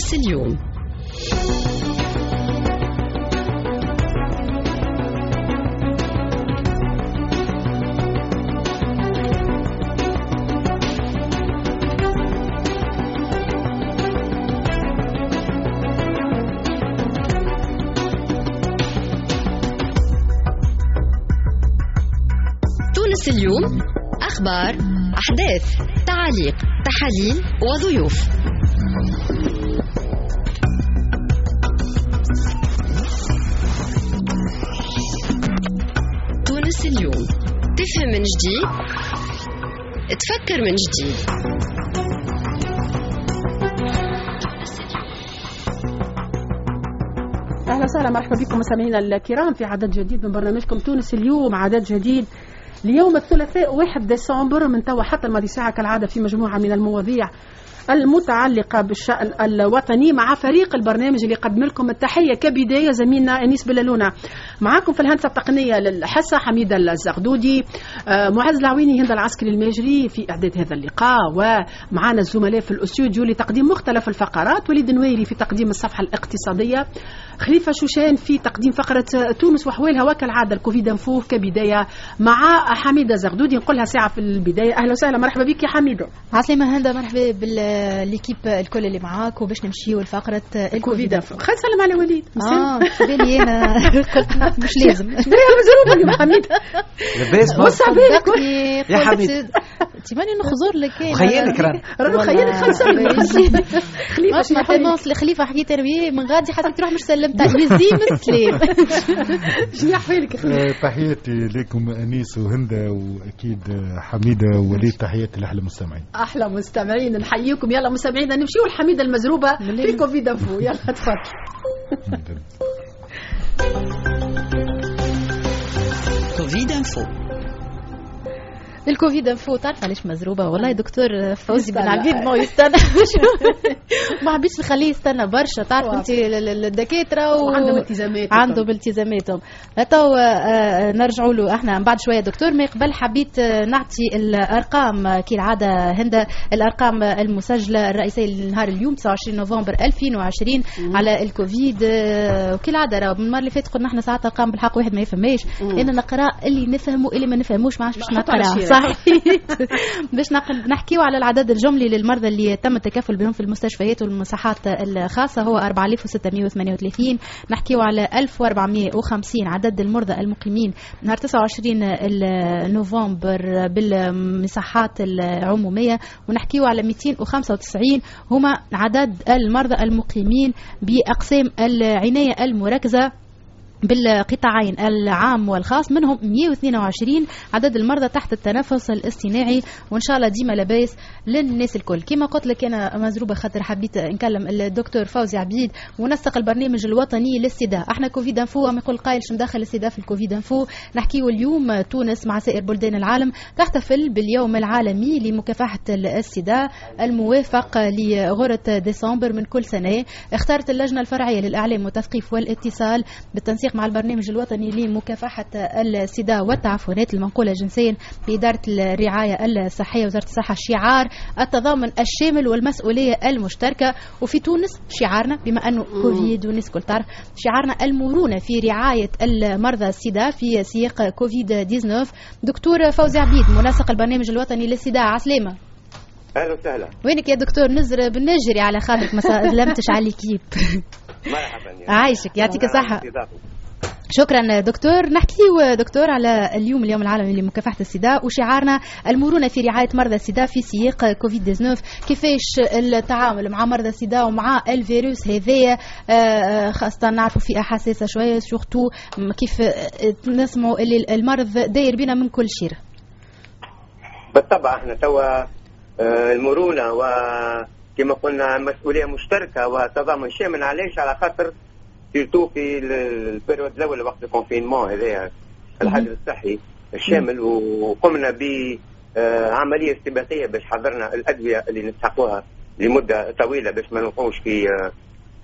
تونس اليوم. تونس اليوم أخبار أحداث تعاليق تحاليل وضيوف. من جديد. تفكر من جديد. أهلا وسهلا مرحبا بكم مستمعينا الكرام في عدد جديد من برنامجكم تونس اليوم عدد جديد. اليوم الثلاثاء 1 ديسمبر من توا حتى الماضي ساعة كالعادة في مجموعة من المواضيع. المتعلقة بالشأن الوطني مع فريق البرنامج اللي قدم لكم التحية كبداية زميلنا أنيس بلالونة. معاكم في الهندسة التقنية للحصة حميدة الزغدودي آه، معز العويني هند العسكري الماجري في إعداد هذا اللقاء ومعنا الزملاء في الأستوديو لتقديم مختلف الفقرات وليد نويري في تقديم الصفحة الاقتصادية. خليفة شوشان في تقديم فقرة تونس وحوالها وكالعادة الكوفيد انفوف كبداية مع حميدة زغدودي. نقولها ساعة في البداية. أهلا وسهلا مرحبا بك يا حميدة. عسلامة هندا مرحبا بالليكيب الكل اللي معاك. وباش نمشيو لفقرة الكوفيد انفوف خلينا نسلم على وليد. آه بالي أنا. قلت مش لازم شنو مزروبة اليوم حميدة. لاباس وسع صدقني يا حميد. انت ماني نخزر لك. خيالك رانا. خيالك خمسة خليفة الخليفة حكيت أنا من غادي حسيت روح مش سلمت يزيم السلام شنو خليفة؟ آه، تحياتي لكم أنيس وهندا وأكيد حميدة ووليد تحياتي لأحلى المستمعين أحلى مستمعين نحييكم. يلا مستمعينا نمشيو الحميدة المزروبة في Covid Info. يلا تفضل. Covid Info. ال Covid Info. تعرف علاش مزروبة؟ والله دكتور فوزي بن. عبيد ما يستنى. ما حبيتش نخليه يستنى برشا. تعرف. انت ال- ال- الدكاترة و... وعندهم التزامات عندهم التزاماتهم تو آه، نرجعوا له إحنا من بعد شوية. دكتور ما قبل حبيت آه، نعطي الأرقام. آه، كالعاده هند الأرقام المسجلة الرئيسية لنهار اليوم 29 نوفمبر 2020 على الكوفيد. آه، وكالعاده راه من المره اللي فاتت قلنا إحنا ساعات أرقام بالحق واحد ما يفهمهاش. أنا نقرأ اللي نفهمه اللي ما نفهموش ما عادش باش نقرا الشيرة. صح باش نحكيو على العدد الجملي للمرضى اللي تم التكفل بهم في المستشفيات والمساحات الخاصة. هو 4638 نحكيو على 1450 عدد المرضى المقيمين. نهار 29 ال- نوفمبر بالمساحات العمومية. ونحكيو على 295 هما عدد المرضى المقيمين بأقسام العناية المركزة. بالقطاعين العام والخاص منهم 122 عدد المرضى تحت التنفس الاصطناعي. وإن شاء الله ديما لباس للناس الكل. كما قلت لك أنا مزروبة خاطر حبيت نكلم الدكتور فوزي عبيد منسق البرنامج الوطني للسيدا أحنا كوفيد إنفو أما يقول قائل شو مدخل السيدا في الكوفيد إنفو. نحكيو اليوم تونس مع سائر بلدان العالم تحتفل باليوم العالمي لمكافحة السيدا الموافق لغرة ديسمبر من كل سنة. اختارت اللجنة الفرعية للإعلام والتثقيف والاتصال بالتنسيق مع البرنامج الوطني لمكافحة السيدا والتعفنات المنقولة جنسيا بإدارة الرعاية الصحية وزارة الصحة شعار التضامن الشامل والمسؤولية المشتركة. وفي تونس شعارنا بما أنه كوفيد والناس كل تعرف شعارنا المرونة في رعاية المرضى السيدا في سياق كوفيد 19 دكتور فوزي عبيد منسق البرنامج الوطني للسيدا عسلامة. أهلا وسهلا. وينك يا دكتور؟ نزر بنجري على خاطرك ما سلمتش على الكيب مرحبا عايشك يعطيك استضافة. شكرا دكتور. نحكي دكتور على اليوم اليوم العالمي لمكافحة السيدا وشعارنا المرونة في رعاية مرضى السيدا في سياق كوفيد 19 كيفاش التعامل مع مرضى السيدا ومع الفيروس هذايا؟ آه، خاصة نعرفوا في حساسة شوية surtout كيف آه، نسمعوا اللي المرض داير بنا من كل شيء. بالطبع إحنا توا آه، المرونة وكما قلنا مسؤولية مشتركة وتضامن شامل علاش على خاطر surtout في ال- ال période الأول وقت ال confinement هذايا. الحجر الصحي الشامل وقمنا بعمليه استباقية باش حضرنا الأدوية اللي نستحقوها لمدة طويلة باش ما نوقعوش في آه،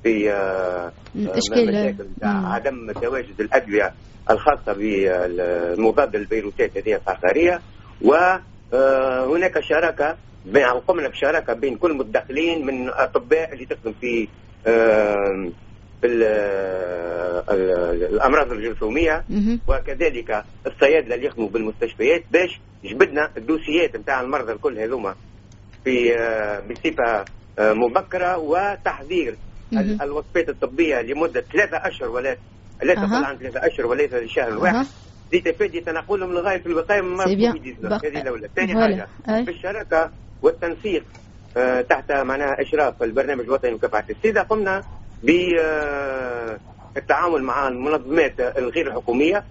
في آه، مشاكل. عدم تواجد الأدوية الخاصة بالمضاد للفيروسات هذه القهقرية وهناك شراكة قمنا بشراكة بين كل المتدخلين من أطباء اللي تخدم في آه، الأمراض الجرثومية. وكذلك الصيادله اللي يخدموا بالمستشفيات باش جبدنا الدوسيات نتاع المرضى الكل هذوما في آه، بصفة آه، مبكرة مهم. الوصفات الطبية لمدة ثلاثة أشهر ولا لا تقل. عن ثلاثة أشهر وليس لشهر أها. واحد دي تفادي تنقلهم لغاية الوقاية من مرض سي بيان. كوفيد بق- 19 هذه الأولى ثاني. حاجة. بالشراكه والتنسيق آه، تحت معناها إشراف البرنامج الوطني لمكافحة السيدة قمنا بالتعامل مع المنظمات الغير الحكوميه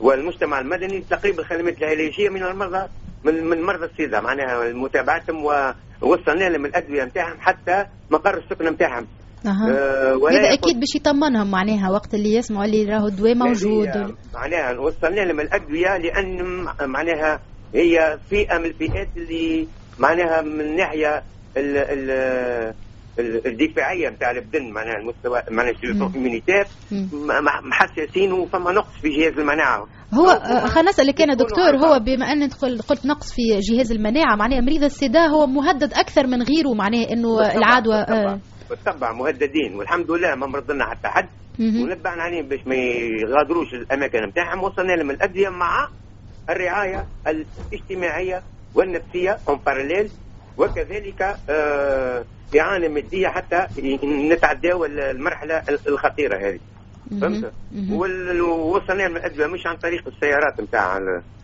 والمجتمع المدني لتقريب الخدمات العلاجيه من المرضى من من مرضى السيدة معناها متابعتهم ووصلنا لهم الأدوية نتاعهم حتى مقر السكن نتاعهم. أها. آه، ولا هذا أكيد باش يطمنهم معناها وقت اللي يسمعوا اللي راهو الدواء موجود معناها وصلنا لهم الأدوية لأن معناها هي فئة من الفئات اللي معناها من الناحيه ال ال ال- الدفاعية نتاع البدن معناها المستوى معناها مم. محسسين وفما نقص في جهاز المناعة. هو خلينا نسألك أنا يكونوا دكتور. هو بما أن قل- قلت نقص في جهاز المناعة معناها مريض السيدا هو مهدد أكثر من غيره معناها بالطبع- العدوى بالطبع- آه، مهددين. والحمد لله ما مرض لنا حتى حد. مهم. ونتبعنا عليهم باش ما يغادروش الأماكن نتاعهم. وصلنا لهم الأدوية مع الرعاية الاجتماعية والنفسية en parallèle وكذلك آه، إعانة مادية حتى نتعداو المرحلة الخطيرة هذه. فهمت مهم. وال- ووصلنا لهم الادويه مش عن طريق السيارات نتاع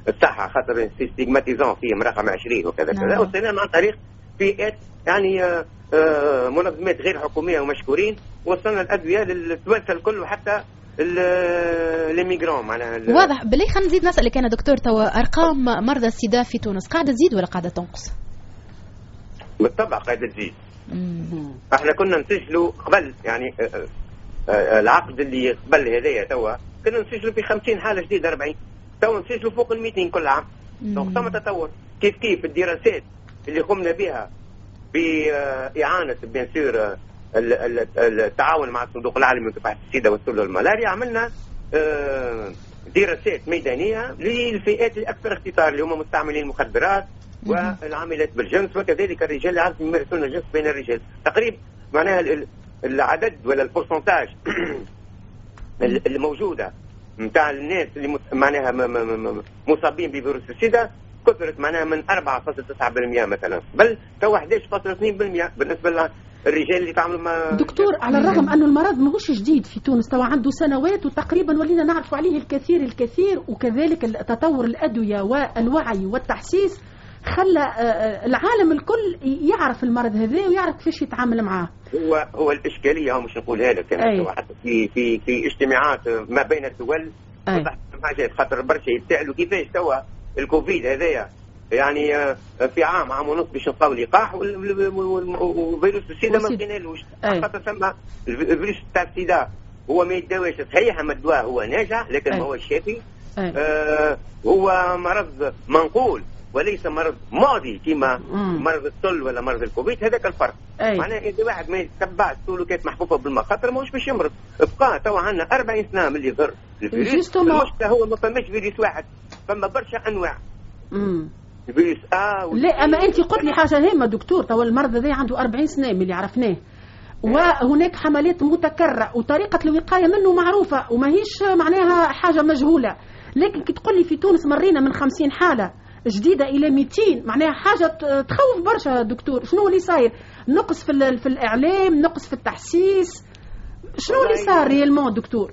الصحة خاطر stigmatisation فيهم رقم 20 وكذا كذا نعم. وصلنا لهم عن طريق فئات يعني آه، آه، منظمات غير حكومية ومشكورين وصلنا الادويه للتوانسة الكل وحتى les migrants معناها واضح بلي خلينا نزيد نسألك أنا دكتور توا أرقام مرضى السيدا في تونس قاعدة تزيد ولا قاعدة تنقص؟ بالطبع تزيد مم. إحنا كنا نسجلوا قبل يعني آه، آه، العقد اللي قبل هذايا توا كنا نسجلوا في 50 حالة جديدة 40 توا نسجلوا فوق ال 200 كل عام. donc ثم تطور. كيف كيف؟ الدراسات اللي قمنا بها بإعانة bien sûr آه، ال- ال- التعاون مع الصندوق العالمي لمكافحة السيدا والسل والملاريا عملنا آه، دراسات ميدانية للفئات الأكثر اختطار اللي هم مستعملين المخدرات. والعاملات بالجنس وكذلك الرجال اللي يمارسون الجنس بين الرجال تقريبا معناها ال- ال- العدد ولا ال pourcentage ال- الموجودة نتاع الناس اللي معناها مصابين بفيروس السيدا كثرت معناها من 4.9% مثلا بل تو 11.2% بالنسبة للرجال اللي تعملوا مع دكتور على الرغم أنه المرض ماهوش جديد في تونس توا عنده سنوات وتقريبا ولينا نعرف عليه الكثير الكثير وكذلك تطور الأدوية والوعي والتحسيس خلى آه، آه، العالم الكل يعرف المرض هذا ويعرف كيفاش يتعامل معاه هو هو الإشكالية هو مش نقولها لك. يعني حتى في في في اجتماعات ما بين الدول. وضحت حاجات خاطر برشا يتسالوا كيفاش توا الكوفيد هذايا يعني آه، في عام عام ونص باش نلقاو لقاح وفيروس السيدا ما. لقينالوش أي. خاطر ثم الف- الفيروس تاع السيدا هو ما يتداواش صحيح أما الدواء هو ناجع لكن. ما هو شافي. آه هو مرض منقول وليس مرض معدي كما. مرض السل ولا مرض الكوفيد هذاك الفرق. معناها إذا واحد ما يتبعش سلوكات محفوفه بالمخاطر ماهوش باش يمرض بقى تو عندنا 40 سنة من اللي ظهر الفيروس هو ما فماش فيروس واحد فما برشا أنواع. مم. فيروس ا لا أما أنت قلت لي حاجة هامة دكتور. توا المرض هذا عنده 40 سنة من اللي عرفناه. وهناك حملات متكررة وطريقة الوقاية منه معروفة وماهيش معناها حاجة مجهولة. لكن كي تقول لي في تونس مرينا من 50 حالة جديدة إلى 200 معناها حاجة ت- تخوف برشا دكتور. شنو اللي صاير؟ نقص في في الإعلام نقص في التحسيس. شنو اللي صار ريالمون دكتور؟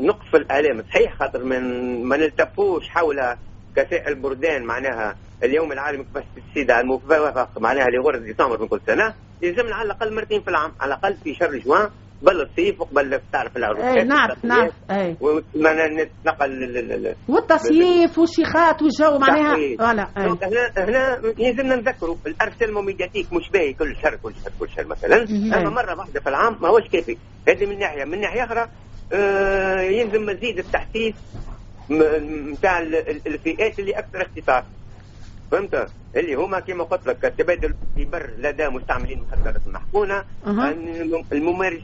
نقص في الآلام. صحيح خاطر من ما نلتفوش حول كسائر البلدان معناها اليوم العالمي لمكافحه السيدا الموافق معناها لغرة ديسمبر من كل سنه يلزمنا على الأقل مرتين في العام على الأقل في شهر جوان. قبل الصيف وقبل تعرف العروسات اي نعرف نعرف اي وما نتنقل والتصيف والشيخات والجو معناها. voilà donc هنا هنا يلزمنا نذكروا ال harcèlement médiatique مش باهي كل شهر كل شهر كل شهر مثلا. مهم. أما مرة واحدة في العام ما هوش كافي هذه من ناحية. من ناحية أخرى آه يلزم مزيد التحسيس نتاع الفئات اللي أكثر اختصاص فهمت؟ اللي هما كما قلت لك التبادل في بر لدى مستعملين المخدرات المحقونه أها. الممارس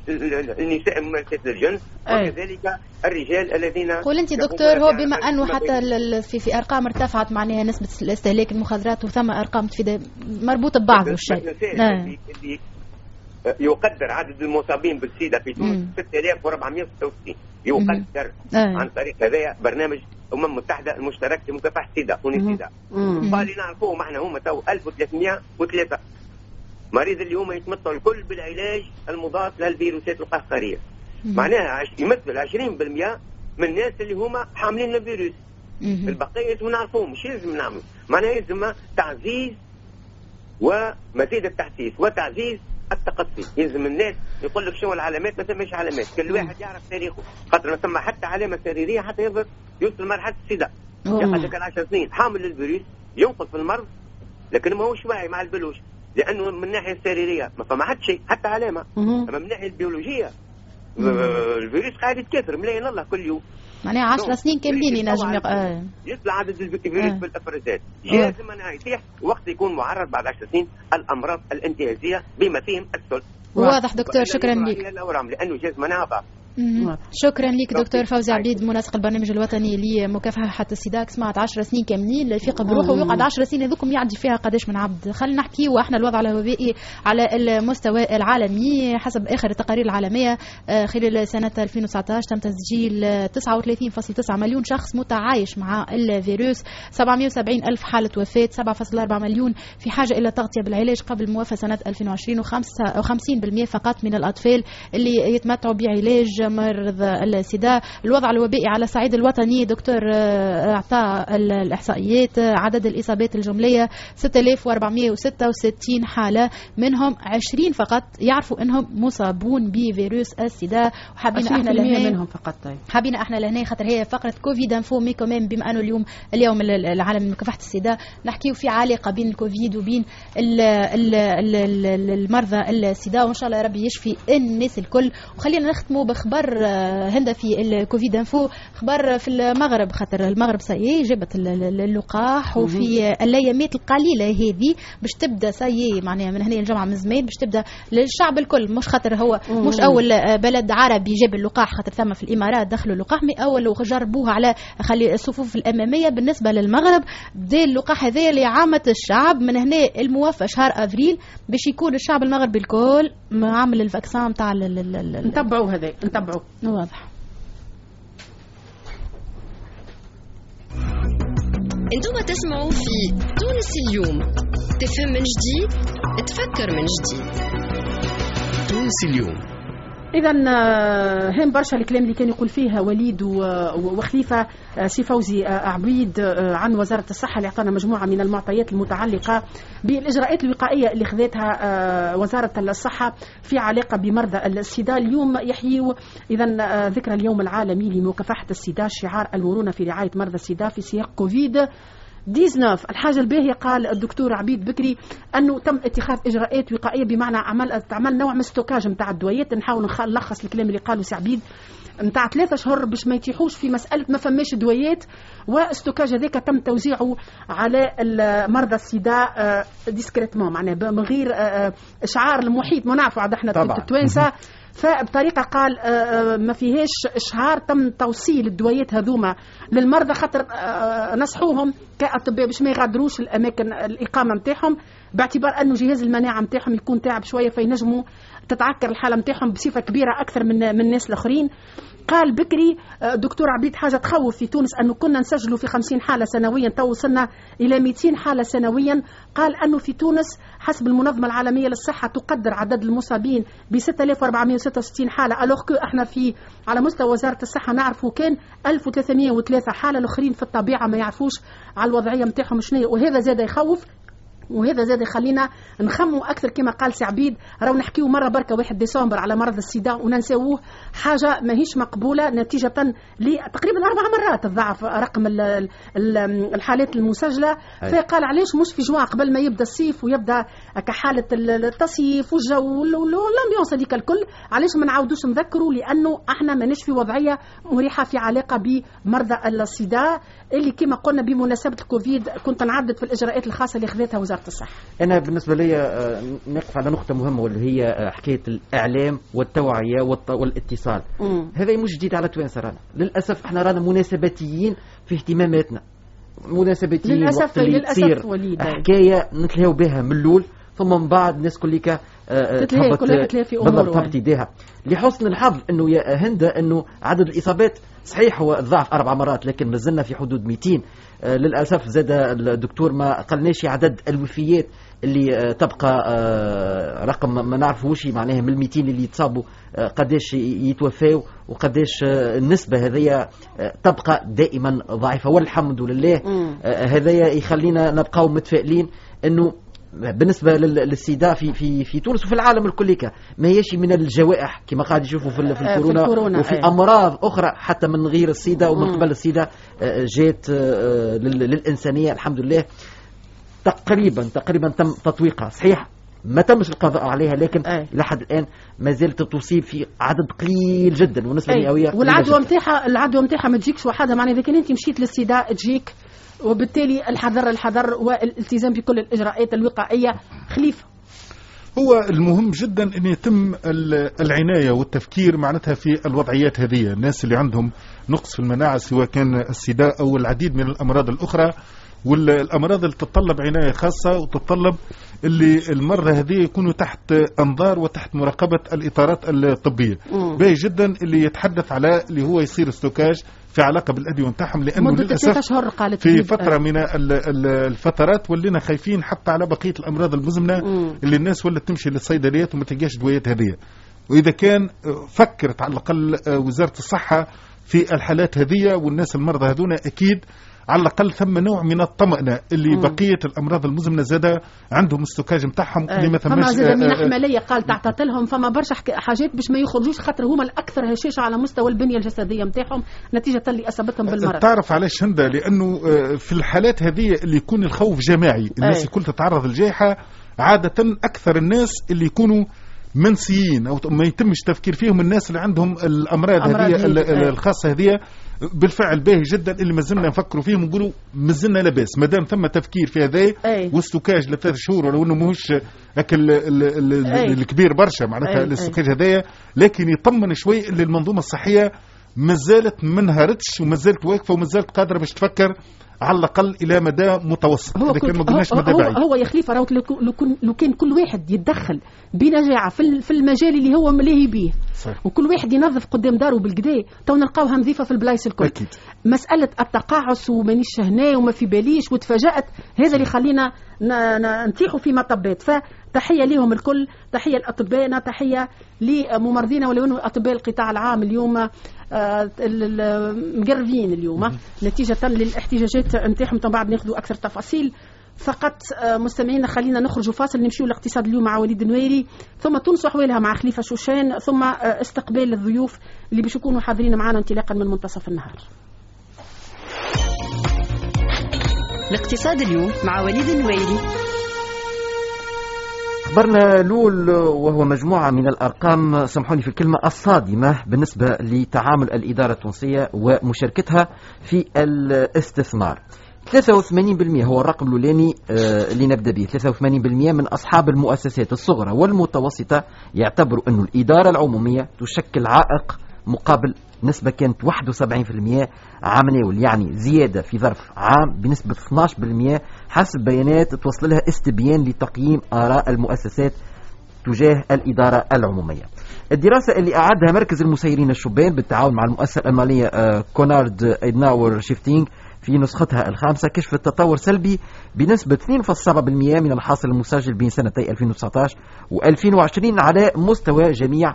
النساء ممارسات الجنس. أي. وكذلك الرجال الذين قول أنت دكتور هو بما أنه حتى في في أرقام ارتفعت معناها نسبة الاستهلاك المخدرات وثم أرقام تفيد مربوطة ببعض الشيء تنساش نعم. اللي- اللي يقدر عدد المصابين بالسيدا في تونس مم. 6466 يقدر آه. عن طريق هذايا برنامج الامم المتحدة المشترك لمكافحه السيدا ونسيدا مم. فاللي نعرفوهم إحنا هم تو 1303 مريض اللي هم يتمتعوا الكل بالعلاج المضاد للفيروسات القهقرية. معناها يمثل 20% من الناس اللي هما حاملين الفيروس. البقية نعرفوهم مش لازم نعمل معناها يلزم تعزيز ومزيد التحسيس وتعزيز التقصي يلزم الناس يقول لك شنو العلامات ما ثماش علامات. كل واحد يعرف تاريخه. خاطر ما ثم حتى علامة سريرية حتى يقدر يوصل مرحله السيدا أوه. ياخذ لك 10 سنين. حامل للفيروس ينقذ في المرض لكن ما هوش واعي مع البلوش لأنه من الناحيه السريرية ما فما حتى شيء حتى علامة. أما من الناحيه البيولوجية الفيروس قاعد يتكاثر. ملايين الله كل يوم. معناها 10 نو. سنين كاملين ينجم يق... آه. يطلع عدد الفيروس آه. بالافرازات آه. لازم أنا يتيح وقت يكون معرض بعد 10 سنين الأمراض الانتهازية بما فيهم السل واضح دكتور شكرا لك الأورام لأنه جاز مناعه. شكرا لك دكتور. فوزي عبيد منسق البرنامج الوطني لمكافحة السيدا سمعت 10 سنين كاملين يفيق بروحه. ويقعد 10 سنين هذوكم يعدي فيها قداش من عبد. خلينا نحكي وإحنا الوضع الوبائي على المستوى العالمي حسب آخر التقارير العالمية آه، خلال سنة 2019 تم تسجيل آه، 39.9 مليون شخص متعايش مع الفيروس. 770 ألف حالة وفاة 7.4 مليون في حاجة إلى تغطية بالعلاج قبل موافاه سنة 2020 و50% فقط من الأطفال اللي يتمتعوا بعلاج مرض السيدا الوضع الوبائي على الصعيد الوطني دكتور آه، اعطى ال- الإحصائيات آه، عدد الإصابات الجملية 6466 حالة منهم 20 فقط يعرفوا إنهم مصابون بفيروس السيدا وحابين 20% إحنا لهنا منهم فقط طيب. حابين إحنا لهنا خاطر هي فقرة Covid Info mais quand même بما أنه اليوم اليوم ال- العالم لمكافحه السيدا نحكيو في علاقه بين الكوفيد وبين ال ال ال ال المرضى السيدا وإن شاء الله ربي يشفي الناس الكل وخلينا نختموا بخبر آه، هندا في ال Covid Info خبر في المغرب خاطر المغرب سايي جابت ال- ال- اللقاح وفي الأيامات القليلة هذه باش تبدأ سايي معناها من هنا الجمعه من زمان باش تبدأ للشعب الكل. مش خاطر هو مش. أول بلد عربي جاب اللقاح خاطر ثم في الإمارات دخلوا اللقاح mais أول وجربوها على خلي الصفوف الأمامية. بالنسبة للمغرب بدا اللقاح هذا لعامه الشعب من هنا الموافق شهر أفريل باش يكون الشعب المغربي الكل عامل ال vaccin نتاع نتبعوا هذا نتبعوا واضح. أنتم تسمعوا في تونس اليوم تفهم من جديد تفكر من جديد. تونس اليوم. اذا هام برشا الكلام اللي كان يقول فيها وليد و- وخليفة آه، سي فوزي آه، عبيد آه، عن وزارة الصحة اللي أعطانا مجموعة من المعطيات المتعلقة بالإجراءات الوقائية اللي خذتها آه، وزارة الصحة في علاقة بمرضى السيدا اليوم يحيوا اذا آه، ذكرى اليوم العالمي لمكافحه السيدا شعار المرونة في رعاية مرضى السيدا في سياق كوفيد. 19 الحاجة الباهية قال الدكتور عبيد بكري أنه تم اتخاذ إجراءات وقائية بمعنى عمل عمل نوع من ال stockage نتاع الدويات. نحاول نلخص الكلام اللي قاله سي عبيد. نتاع ثلاثة شهور باش ما يتيحوش في مسألة ما فماش دويات و stockage هذاك تم توزيعه على مرضى السيدا discrètement معناها ب- من غير آه، آه، إشعار المحيط. ما نعرفوا عاد إحنا طبعاً. التوانسة فبطريقة قال آه، آه، ما فيهاش إشهار تم توصيل الدويات هذوما للمرضى خاطر آه، نصحوهم كأطباء باش ما يغادروش الأماكن الإقامة نتاعهم باعتبار أنه جهاز المناعة نتاعهم يكون تعب شوية فينجموا تتعكر الحالة نتاعهم بصفة كبيرة أكثر من من الناس الآخرين. قال بكري آه، دكتور عبيد حاجة تخوف في تونس أنه كنا نسجلوا في 50 حالة سنويا تو وصلنا إلى 200 حالة سنويا. قال أنه في تونس حسب المنظمة العالمية للصحة تقدر عدد المصابين ب 6466 حالة. alors que إحنا في على مستوى وزارة الصحة نعرفوا كان 1303 حالة الأخرين في الطبيعة ما يعرفوش على الوضعية نتاعهم شنو وهذا زاد يخوف وهذا زاد يخلينا نخموا أكثر كما قال سي عبيد راهو نحكيو مرة بركة 1 ديسمبر على مرض السيدا وننساوه حاجة ماهيش مقبولة نتيجة لتقريبا أربع مرات تضاعف رقم ال- ال- ال- الحالات المسجلة. فقال علاش مش في جوان قبل ما يبدأ الصيف ويبدأ كحالة ال- التصيف والجو وال- وال- وال ambiance هذيك الكل. علاش ما نعاودوش نذكروا؟ لأنه إحنا ماناش في وضعية مريحة في علاقة بمرضى السيدا. اللي كما قلنا بمناسبة الكوفيد كنت نعدد في الإجراءات الخاصة اللي خذتها وزارة الصحه أنا بالنسبة لي آه، نقف على نقطة مهمة واللي هي آه، حكاية الإعلام والتوعية والت- والاتصال. مم. هذا مش جديد على توانسة رانا. للأسف إحنا رانا مناسباتيين في اهتماماتنا. مناسباتيين للأسف- وقت اللي للأسف تصير وليد. حكاية نتلهوا بها من الأول ثم من بعد الناس آه، تتلاهي، تهبط كلها في بالضبط إيديها. لحسن الحظ إنه يا هند إنه عدد الإصابات صحيح هو ضعف أربع مرات لكن ما زلنا في حدود 200 آه، للأسف زاد الدكتور ما قالناش عدد الوفيات اللي آه، تبقى آه، رقم ما نعرفوش معناها من ال 200 اللي يتصابوا آه، قداش ي- يتوفاوا وقداش آه، النسبة هذه آه، تبقى دائما ضعيفة والحمد لله. آه، هذايا يخلينا نبقاو متفائلين إنه بالنسبة لل- للسيدا في في في تونس وفي العالم الكليكا ما هيش من الجوائح كما قاعد يشوفوا في, آه، في الكورونا, الكورونا، وفي أي. أمراض أخرى حتى من غير السيدا ومن. قبل السيدا آه، جات آه، لل- للإنسانية الحمد لله تقريبا تقريبا تم تطويقها صحيح ما تمش القضاء عليها لكن أي. لحد الآن ما زالت تصيب في عدد قليل جدا ونسبه مئويه أي. قليلة والعدوى. نتاعها العدوى نتاعها ما تجيكش وحدها معناها إذا كان أنت مشيت للسيدا تجيك وبالتالي الحذر الحذر والالتزام بكل الإجراءات الوقائية. خليفه هو المهم جدا أن يتم ال- العناية والتفكير معناتها في الوضعيات هذه. الناس اللي عندهم نقص في المناعة سواء كان السيداء أو العديد من الأمراض الأخرى والأمراض اللي تتطلب عناية خاصة وتتطلب اللي المرضى هذه يكونوا تحت أنظار وتحت مراقبة الإطارات الطبية. باهي جدا اللي يتحدث على اللي هو يصير استوكاج في علاقه بالادويه نتاعهم لأنه مده ثلاثة للاسف أشهر قالت في فترة من ال- ال- الفترات ولينا خايفين حتى على بقية الأمراض المزمنة مم. اللي الناس ولت تمشي للصيدليات وما تلقاش دوايات هذه وإذا كان فكرت على الأقل آه، وزارة الصحة في الحالات هذه والناس المرضى هذونا أكيد على الأقل ثم نوع من الطمأنة اللي مم. بقية الأمراض المزمنة زاد عندهم استوكاج نتاعهم اللي ما فما ثماش زاد آه، من آه، أحمالية قال تعتقل لهم فما برشا حاجات باش ما يخرجوش خاطر هما الأكثر هشاشة على مستوى البنية الجسدية نتاعهم نتيجة اللي أصابتهم بالمرض تعرف علاش هندا لأنه آه، في الحالات هذه اللي يكون الخوف جماعي الناس أي. الكل تتعرض للجائحة عادة أكثر الناس اللي يكونوا منسيين أو ما يتمش التفكير فيهم الناس اللي عندهم الأمراض هذه. الخاصة هذه بالفعل باهي جدا اللي ما زلنا نفكروا فيهم ونقولوا ما زلنا لاباس ما دام ثم تفكير في هذا أي. و stockage لثلاث شهور ولو إنه ماهوش أكل ال- ال- أي. الكبير برشا. معناتها أي. ال stockage هذايا لكن يطمن شوي اللي المنظومة الصحية ما زالت ما انهارتش وما زالت واقفة وما زالت قادرة باش تفكر على الأقل إلى مدى متوسط إذا كان ما قلناش هو, مدى هو, بعيد. هو يا خليفة راهو لو, كان كل واحد يتدخل بنجاعه في, ال- في المجال اللي هو ملاهي به. صحيح. وكل واحد ينظف قدام داره بالقدا تو نلقاوها نظيفه في البلايص الكل. أكيد. مسألة التقاعس ومانيش هنا وما في باليش وتفاجأت هذا اللي خلينا ن- ن- نطيحوا في مطبات فتحية لهم الكل تحية لأطبائنا تحية لممرضينا ولو أنه أطباء القطاع العام اليوم. ال- ال- مضربين اليوم. نتيجة للاحتجاجات نتاعهم تو بعد ناخذوا أكثر تفاصيل. فقط آه، مستمعينا خلينا نخرجوا فاصل نمشيو الاقتصاد اليوم مع وليد النويري ثم تونس واحوالها مع خليفة شوشان. ثم آه، استقبال الضيوف اللي باش يكونوا حاضرين معنا انطلاقا من منتصف النهار. الاقتصاد اليوم مع وليد النويري خبرنا الأول وهو مجموعة من الأرقام سامحوني في الكلمة الصادمة بالنسبة لتعامل الإدارة التونسية ومشاركتها في الاستثمار. 83% هو الرقم الأولاني آه، اللي نبدأ به 83% من أصحاب المؤسسات الصغرى والمتوسطة يعتبروا أن الإدارة العمومية تشكل عائق مقابل نسبة كانت 71% عام ناول يعني زيادة في ظرف عام بنسبة 12% حسب بيانات توصل لها استبيان لتقييم آراء المؤسسات تجاه الإدارة العمومية. الدراسة اللي أعدها مركز المسيرين الشبان بالتعاون مع المؤسسة الألمانية آه، كونارد إدناور شيفتينج في نسختها الخامسة كشفت تطور سلبي بنسبة 2.7% من الحاصل المسجل بين سنتي 2019 و2020 على مستوى جميع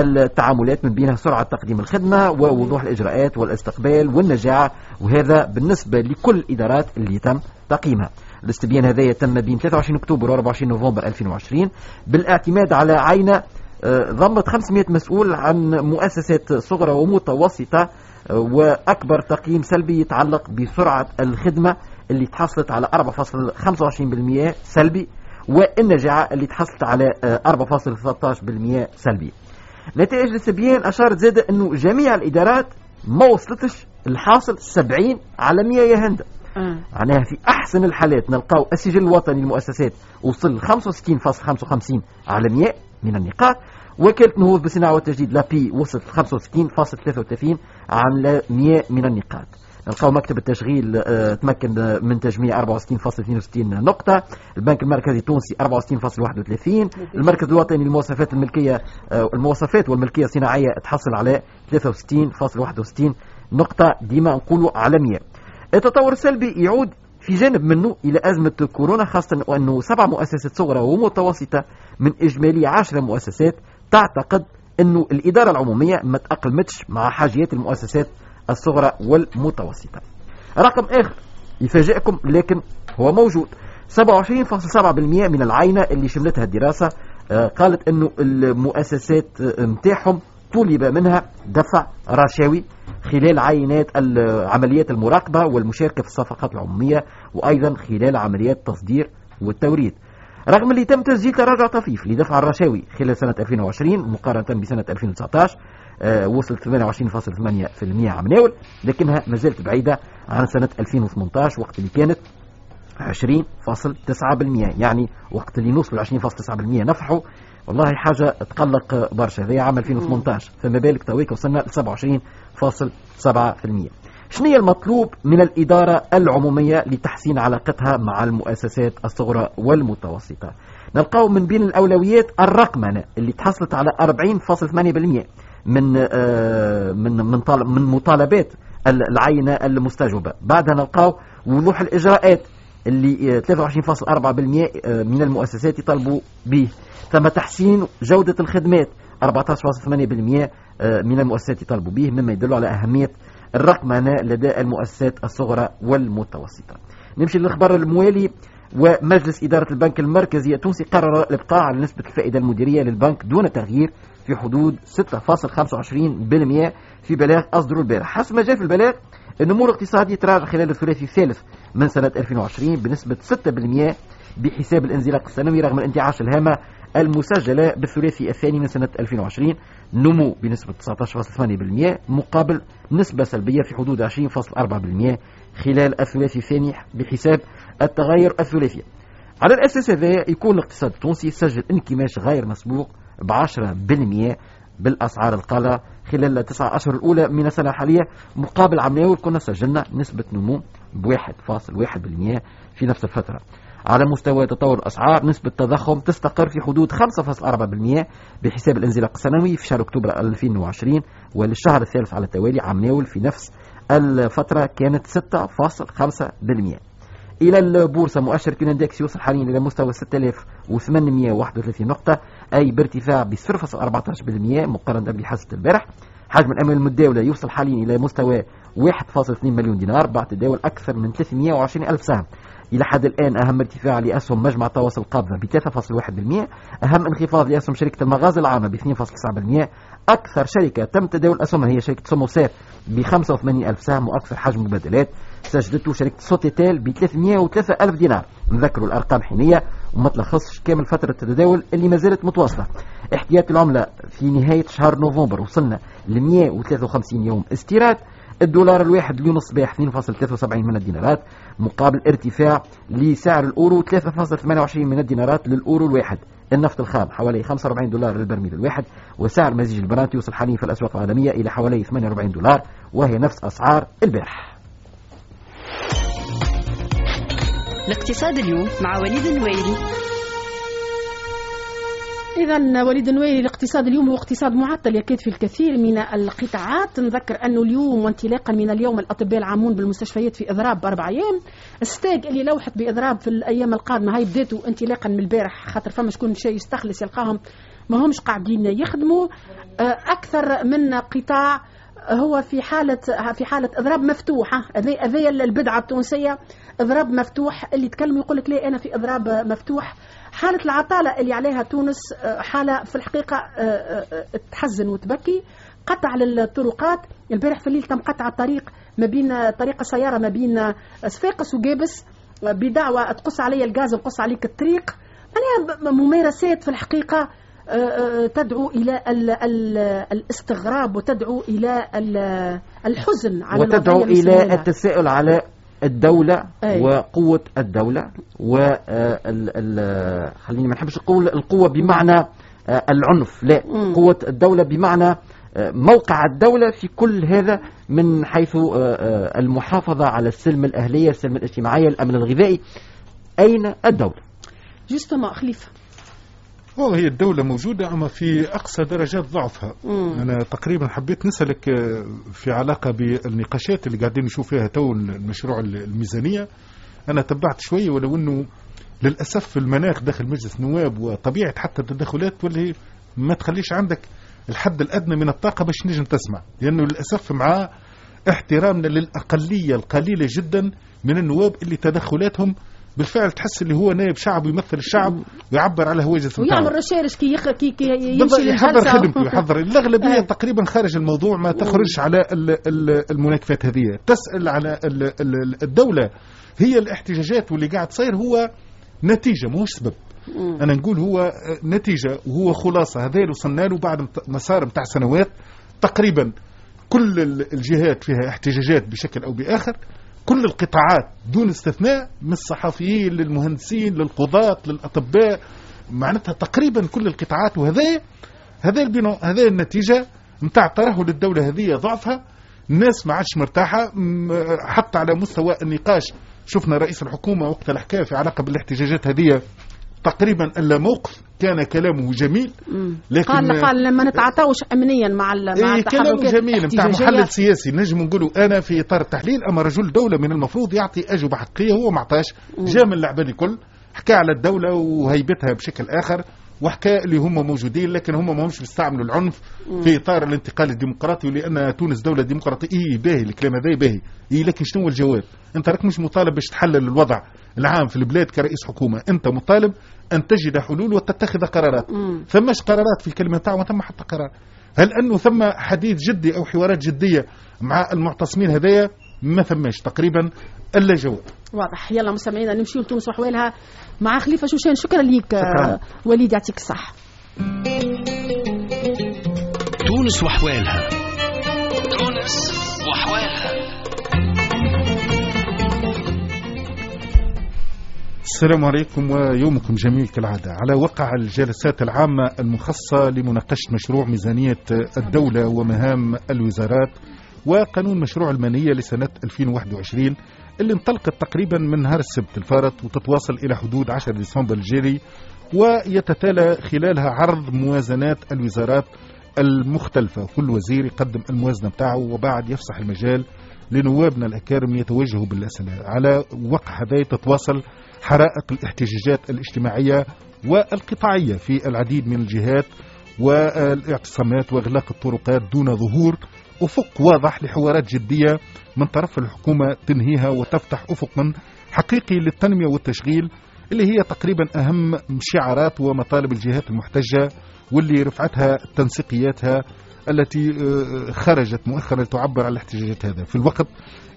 التعاملات من بينها سرعة تقديم الخدمة ووضوح الإجراءات والاستقبال والنجاعة وهذا بالنسبة لكل الإدارات اللي تم تقييمها. الاستبيان هذا يتم بين 23 أكتوبر و24 نوفمبر 2020 بالاعتماد على عينة آه، ضمت 500 مسؤول عن مؤسسات صغرى ومتوسطة آه، وأكبر تقييم سلبي يتعلق بسرعة الخدمة اللي تحصلت على 4.25% سلبي والنجاعة اللي تحصلت على آه، 4.13% سلبي. نتائج الاستبيان أشارت زادة أنه جميع الإدارات ما وصلتش الحاصل 70 على 100 يا هند. آه. معناها في أحسن الحالات نلقاو السجل الوطني للمؤسسات وصل 65.55 على 100 من النقاط. وكالة نهوض بالصناعة والتجديد لابي وصلت 65.33 على 100 من النقاط. نلقاو مكتب التشغيل آه، تمكن من تجميع 64.62 نقطة. البنك المركزي التونسي 64.31 المركز الوطني للمواصفات الملكية آه، المواصفات والملكية الصناعية تحصل على 63.61 نقطة. ديما نقولوا عالمية. التطور السلبي يعود في جانب منه إلى أزمة كورونا خاصة أنه سبع مؤسسات صغرى ومتوسطة من إجمالي عشر مؤسسات تعتقد أنه الإدارة العمومية ما تأقلمتش مع حاجيات المؤسسات الصغرى والمتوسطة. رقم آخر يفاجئكم لكن هو موجود. 27.7% من العينة اللي شملتها الدراسة آه، قالت أنه المؤسسات متاعهم طلب منها دفع رشاوي خلال عينات عمليات المراقبة والمشاركة في الصفقات العمومية وأيضا خلال عمليات التصدير والتوريد. رغم اللي تم تسجيل تراجع طفيف لدفع الرشاوي خلال سنة 2020 مقارنة بسنة 2019 آه وصلت 28.8% عمناول لكنها ما زالت بعيدة عن سنة 2018 وقت اللي كانت 20.9% يعني وقت اللي نوصل 20.9% نفحوا. والله حاجة تقلق برشا هذا عام 2018 فما بالك تويك وصلنا ل 27.7% شنو هي المطلوب من الإدارة العمومية لتحسين علاقتها مع المؤسسات الصغرى والمتوسطة؟ نلقاو من بين الأولويات الرقمنة اللي تحصلت على 40.8% من آه، من من من مطالبات العينة المستجوبة. بعدها نلقاو وضوح الإجراءات اللي 23.4% آه، آه، من المؤسسات يطالبوا به. ثم تحسين جودة الخدمات 14.8% من المؤسسات يطالبوا به مما يدل على أهمية الرقمنة لدى المؤسسات الصغرى والمتوسطة. نمشي للخبر الموالي ومجلس إدارة البنك المركزي التونسي قرر الإبقاء على نسبة الفائدة المديرية للبنك دون تغيير في حدود 6.25% في بلاغ أصدروا البارح. حسب ما جاء في البلاغ النمو الاقتصادي تراجع خلال الثلاثي الثالث من سنة 2020 بنسبة 6% بحساب الانزلاق السنوي رغم الانتعاش الهامة المسجلة بالثلاثي الثاني من سنة 2020 نمو بنسبة 19.8% مقابل نسبة سلبية في حدود 20.4% خلال الثلاثي الثاني بحساب التغير الثلاثي. على الأساس هذا يكون الاقتصاد التونسي سجل انكماش غير مسبوق ب 10% بالأسعار القالة خلال التسعة أشهر الأولى من السنة الحالية مقابل عام يول كنا سجلنا نسبة نمو ب 1.1% في نفس الفترة. على مستوى تطور الأسعار نسبة التضخم تستقر في حدود 5.4% بحساب الأنزلاق السنوي في شهر أكتوبر 2020 وللشهر الثالث على التوالي عام ناول في نفس الفترة كانت 6.5% إلى البورصة مؤشر كيناندكس يوصل حاليا إلى مستوى 6831 نقطة أي بارتفاع ب 0.14% مقارنة بحصة البارح. حجم الأموال المتداولة يوصل حاليا إلى مستوى 1.2 مليون دينار بعد تداول أكثر من 320 ألف سهم. إلى حد الآن أهم ارتفاع لأسهم مجمع تواصل القابضة ب 3.1% أهم انخفاض لأسهم شركة المغازل العامة ب 2.9% أكثر شركة تم تداول أسهمها هي شركة سوموسات ب 85 ألف سهم وأكثر حجم مبادلات. سجلته شركة سوتيتال ب 303 ألف دينار. نذكروا الأرقام حينية وما تلخصش كامل فترة التداول اللي ما زالت متواصلة. احتياطي العملة في نهاية شهر نوفمبر وصلنا ل 153 يوم استيراد. الدولار الواحد اليوم الصباح 2.73 من الدينارات. مقابل ارتفاع لسعر الأورو 3.28 من الدينارات للأورو الواحد. النفط الخام حوالي 45 دولار للبرميل الواحد. وسعر مزيج البرانت يوصل حاليا في الأسواق العالمية إلى حوالي 48 دولار. وهي نفس أسعار البارح. الاقتصاد اليوم مع وليد النويري إذا وليد النويري الاقتصاد اليوم هو اقتصاد معطل يكاد في الكثير من القطاعات. نذكر أنه اليوم وانطلاقا من اليوم الأطباء العامون بالمستشفيات في إضراب بأربع أيام. STEG اللي لوحت بإضراب في الأيام القادمة هاي بداتوا انطلاقا من البارح. خاطر فما شكون شيء يستخلص يلقاهم ما همش قاعدين يخدموا. آه، أكثر من قطاع هو في حالة في حالة إضراب مفتوحة. هذه البدعة التونسية إضراب مفتوح. اللي يتكلم يقول لك ليه أنا في إضراب مفتوح؟ حالة العطالة اللي عليها تونس حالة في الحقيقة آه، آه، تحزن وتبكي. قطع للطرقات. البارح في الليل تم قطع الطريق ما بين طريق السيارة ما بين صفاقس وجابس بدعوة تقص علي الغاز وقص عليك الطريق. يعني ممارسات في الحقيقة تدعو إلى الاستغراب وتدعو إلى الحزن على وتدعو إلى التساؤل على الدولة أي. وقوة الدولة و آه، خليني ما نحبش نقول القوة بمعنى آه، العنف لا مم. قوة الدولة بمعنى موقع الدولة في كل هذا من حيث آه، آه، المحافظة على السلم الأهلية السلم الاجتماعية الأمن الغذائي أين الدولة؟ justement خليفة هو هي الدولة موجودة أما في أقصى درجات ضعفها. مم. أنا تقريبا حبيت نسألك آه، في علاقة بالنقاشات اللي قاعدين نشوف فيها تو المشروع الميزانية. أنا تبعت شوية ولو أنه للأسف المناخ داخل مجلس النواب وطبيعة حتى التدخلات واللي ما تخليش عندك الحد الأدنى من الطاقة باش نجم تسمع. لأنه للأسف مع احترامنا للأقلية القليلة جدا من النواب اللي تدخلاتهم بالفعل تحس اللي هو نائب شعب ويمثل الشعب ويعبر على هواجس ويعمل متاعه. recherche كي يخ... كي, كي يمشي يحضر. خدمته يحضر الأغلبية آه. تقريبا خارج الموضوع ما تخرج على ال- ال- المناكفات هذه تسأل على ال- ال- الدولة هي الاحتجاجات واللي قاعد تصير هو نتيجة مش سبب. أنا نقول هو نتيجة وهو خلاصة هذا اللي وصلنا له بعد مسار متاع سنوات تقريبا كل ال- الجهات فيها احتجاجات بشكل أو بآخر كل القطاعات دون استثناء من الصحفيين للمهندسين للقضاة للأطباء. معناتها تقريبا كل القطاعات. وهذا هذا هذا النتيجة متاع ترهل الدولة هذه ضعفها. الناس ما عادش مرتاحة. حتى على مستوى النقاش. شفنا رئيس الحكومة وقت الحكاية في علاقة بالاحتجاجات هذه. تقريبا ألا موقف كان كلامه جميل. لكن قال قال لما نتعاطاوش امنيا مع مع إيه كلام التحركات جميل نتاع. محلل سياسي. نجم نقولوا أنا في إطار التحليل أما رجل دولة من المفروض يعطي أجوبة حقيقية هو ما عطاش. جاء من العباد الكل حكى على الدولة وهيبتها بشكل آخر وحكى اللي هم موجودين لكن هم ما همش بيستعملوا العنف في إطار الانتقال الديمقراطي ولأن تونس دولة ديمقراطية. اي باهي الكلام هذا باهي. اي لكن شنو هو الجواب؟ أنت راك مش مطالب باش تحلل الوضع. العام في البلاد كرئيس حكومة. أنت مطالب أن تجد حلول وتتخذ قرارات. مم. ثماش قرارات في الكلمة تاعو ما ثم حتى قرار. هل أنه ثم حديث جدي أو حوارات جدية مع المعتصمين هذايا ما ثماش تقريبا إلا جواب. واضح. يلا مستمعينا نمشيو لتونس وحوالها مع خليفة شوشان. شكرا ليك شكراً. آه، وليد يعطيك الصحة. تونس وحوالها. تونس وحوالها. السلام عليكم ويومكم جميل كالعادة. على وقع الجلسات العامة المخصصة لمناقشة مشروع ميزانية الدولة ومهام الوزارات وقانون مشروع المالية لسنة 2021 اللي انطلقت تقريبا من نهار السبت الفارط وتتواصل إلى حدود 10 ديسمبر الجاري ويتتالى خلالها عرض موازنات الوزارات المختلفة. كل وزير يقدم الموازنة بتاعه وبعد يفسح المجال لنوابنا الأكارم يتوجهوا بالأسئلة. على وقع هذا تتواصل حرائق الاحتجاجات الاجتماعية والقطاعية في العديد من الجهات والاعتصامات وإغلاق الطرقات دون ظهور. أفق واضح لحوارات جدية من طرف الحكومة تنهيها وتفتح افقا حقيقي للتنمية والتشغيل اللي هي تقريبا أهم شعارات ومطالب الجهات المحتجة واللي رفعتها تنسيقياتها التي آه، خرجت مؤخرا تعبر عن الاحتجاجات هذا. في الوقت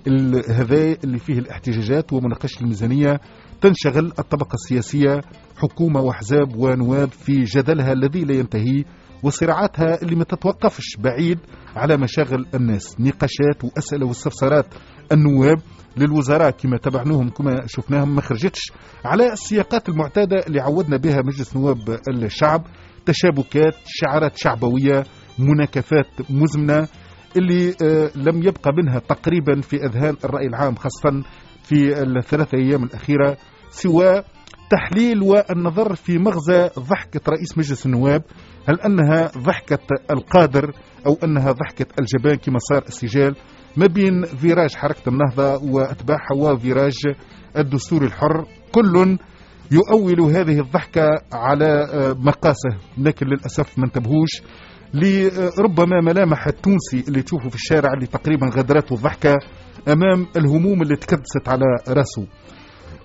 ال- هذا اللي فيه الاحتجاجات ومناقشة الميزانية تنشغل الطبقة السياسية حكومة وأحزاب ونواب في جدلها الذي لا ينتهي وصراعاتها اللي ما تتوقفش بعيد على مشاغل الناس. نقاشات وأسئلة واستفسارات. النواب للوزراء كما تبعناهم كما شفناهم ما خرجتش على السياقات المعتادة اللي عودنا بها مجلس نواب الشعب. تشابكات شعارات شعبوية مناكفات مزمنة اللي آه، لم يبقى منها تقريبا في أذهان الرأي العام خاصة في الثلاث أيام الأخيرة سوى تحليل والنظر في مغزى ضحكة رئيس مجلس النواب. هل أنها ضحكة القادر أو أنها ضحكة الجبان كما صار السجال؟ ما بين فيراج حركة النهضة وأتباعها وفيراج الدستور الحر كل يؤول هذه الضحكة على آه، مقاسه لكن للأسف ما انتبهوش. لربما ملامح التونسي اللي تشوفه في الشارع اللي تقريبا غدرته الضحكة. أمام الهموم اللي تكدست على راسه.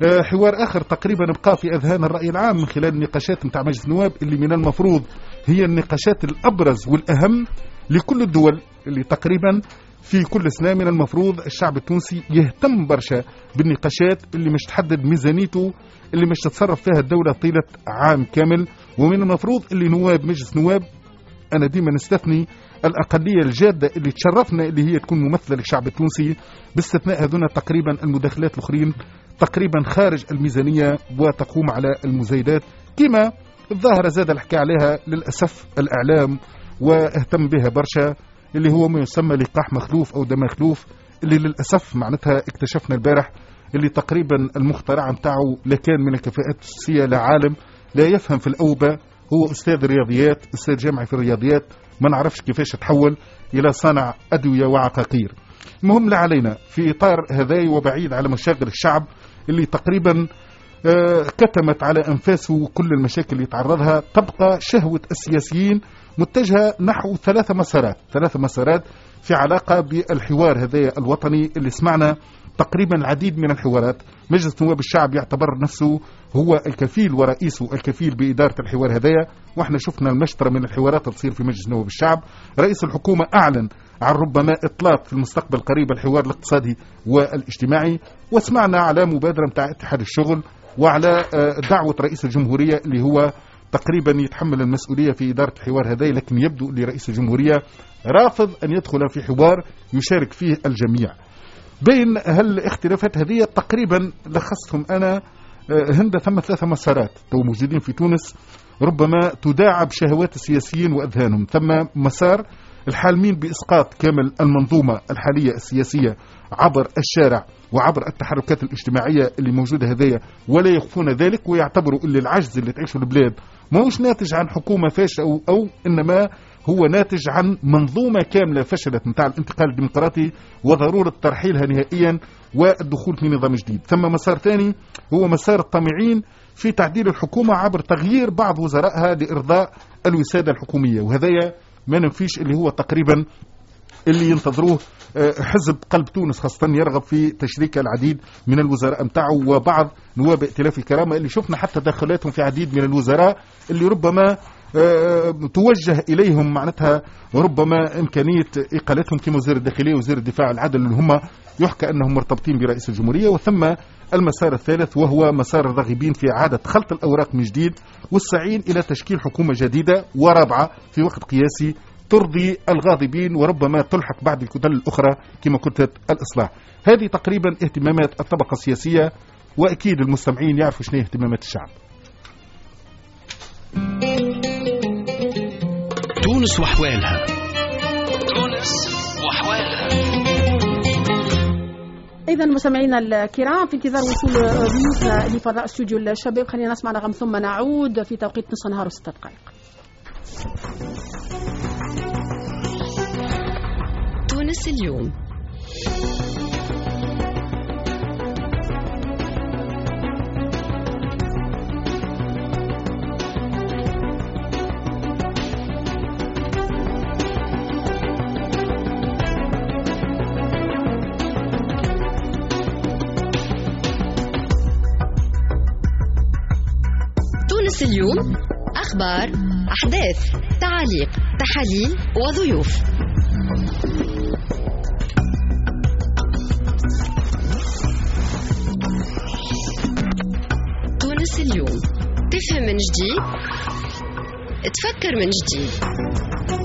آه، حوار آخر تقريبا بقى في أذهان الرأي العام من خلال النقاشات نتاع مجلس النواب اللي من المفروض هي النقاشات الأبرز والأهم لكل الدول اللي تقريبا في كل سنة. من المفروض الشعب التونسي يهتم برشا بالنقاشات اللي مش تحدد ميزانيته اللي مش تتصرف فيها الدولة طيلة عام كامل. ومن المفروض اللي نواب مجلس نواب أنا ديما نستثني الأقلية الجادة اللي تشرفنا اللي هي تكون ممثلة للشعب التونسي باستثناء هذونا تقريبا المداخلات الأخرين تقريبا خارج الميزانية وتقوم على المزايدات. كما الظاهرة زاد الحكي عليها للأسف الإعلام واهتم بها برشا اللي هو ما يسمى لقاح مخلوف أو دم مخلوف اللي للأسف معناتها اكتشفنا البارح اللي تقريبا المخترع نتاعو لا كان من الكفاءات الأساسية لا عالم لا يفهم في الأوبة هو أستاذ رياضيات أستاذ جامعي في الرياضيات ما نعرفش كيفاش تحول إلى صانع أدوية وعقاقير. المهم لا علينا في إطار هذاي وبعيد على مشاغل الشعب اللي تقريبا آه، كتمت على أنفاسه كل المشاكل اللي يتعرضها تبقى شهوة السياسيين متجهة نحو ثلاث مسارات ثلاث مسارات في علاقة بالحوار هذا الوطني اللي سمعنا تقريبا العديد من الحوارات. مجلس نواب الشعب يعتبر نفسه هو الكفيل ورئيسه الكفيل بإدارة الحوار هذايا. وإحنا شفنا المشترى من الحوارات تصير في مجلس نواب الشعب. رئيس الحكومة أعلن عن ربما إطلاق في المستقبل القريب الحوار الاقتصادي والاجتماعي. وسمعنا على مبادرة متاع اتحاد الشغل وعلى آه، دعوة رئيس الجمهورية اللي هو تقريبا يتحمل المسؤولية في إدارة الحوار هذا لكن يبدو لرئيس الجمهورية رافض أن يدخل في حوار يشارك فيه الجميع. بين هالاختلافات هذه تقريبا لخصتهم أنا آه، هند ثم ثلاثة مسارات. تو موجودين في تونس ربما تداعب شهوات السياسيين وأذهانهم. ثم مسار الحالمين بإسقاط كامل المنظومة الحالية السياسية عبر الشارع وعبر التحركات الاجتماعية اللي موجودة هذية ولا يخفون ذلك ويعتبروا اللي العجز اللي تعيشه البلاد ماهوش ناتج عن حكومة فاشلة أو, أو إنما هو ناتج عن منظومة كاملة فشلت نتاع الانتقال الديمقراطي وضرورة ترحيلها نهائيا والدخول في نظام جديد. ثم مسار ثاني هو مسار الطامعين في تعديل الحكومة عبر تغيير بعض وزرائها لإرضاء الوسادة الحكومية. وهذايا ما نفيش اللي هو تقريبا اللي ينتظروه آه، حزب قلب تونس خاصة يرغب في تشريك العديد من الوزراء متاعه وبعض نواب ائتلاف الكرامة اللي شفنا حتى تدخلاتهم في عديد من الوزراء اللي ربما توجه إليهم معناتها ربما إمكانية إقالتهم كما وزير الداخلية وزير الدفاع العدل اللي هم يحكى أنهم مرتبطين برئيس الجمهورية وثم المسار الثالث وهو مسار الراغبين في إعادة خلط الأوراق من جديد والسعين إلى تشكيل حكومة جديدة ورابعة في وقت قياسي ترضي الغاضبين وربما تلحق بعد الكتل الأخرى كما كتلة الإصلاح. هذه تقريبا اهتمامات الطبقة السياسية وأكيد المستمعين يعرفوا شنو اهتمامات الشعب. تونس وحوالها. تونس وحوالها. إذا مستمعينا الكرام في انتظار وصول ضيوفنا لفضاء استوديو الشباب خلينا نسمع نغم ثم نعود في توقيت نصف نهار وست دقائق. تونس اليوم. تونس اليوم أخبار أحداث تعاليق تحاليل وضيوف. تونس اليوم. تفهم من جديد تفكر من جديد.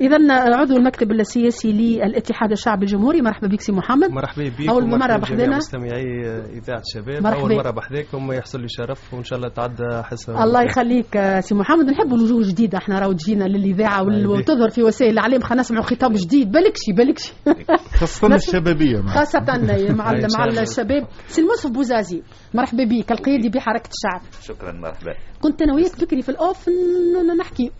إذا عضو المكتب السياسي للاتحاد الشعبي الجمهوري. مرحبا بك سي محمد. مرحبا بك مرة بجميع بحذنا. مستمعي إذاعة الشباب مرحبا. أول مرة بحذاكم يحصل لي شرف وإن شاء الله تعدى حصه الله يخليك سي محمد. نحب الوجوه جديدة إحنا راهو تجينا يبارك. وتظهر في وسائل الإعلام. خلينا نسمعوا خطاب جديد. بالكشي بالكشي الشبابية معنا. خاصة مع مع. الشباب. سي المنصف بوزازي. مرحبا بك القيادي بحركة الشعب. شكرا مرحبا. كنت أنا وياك بكري في ن- نحكي.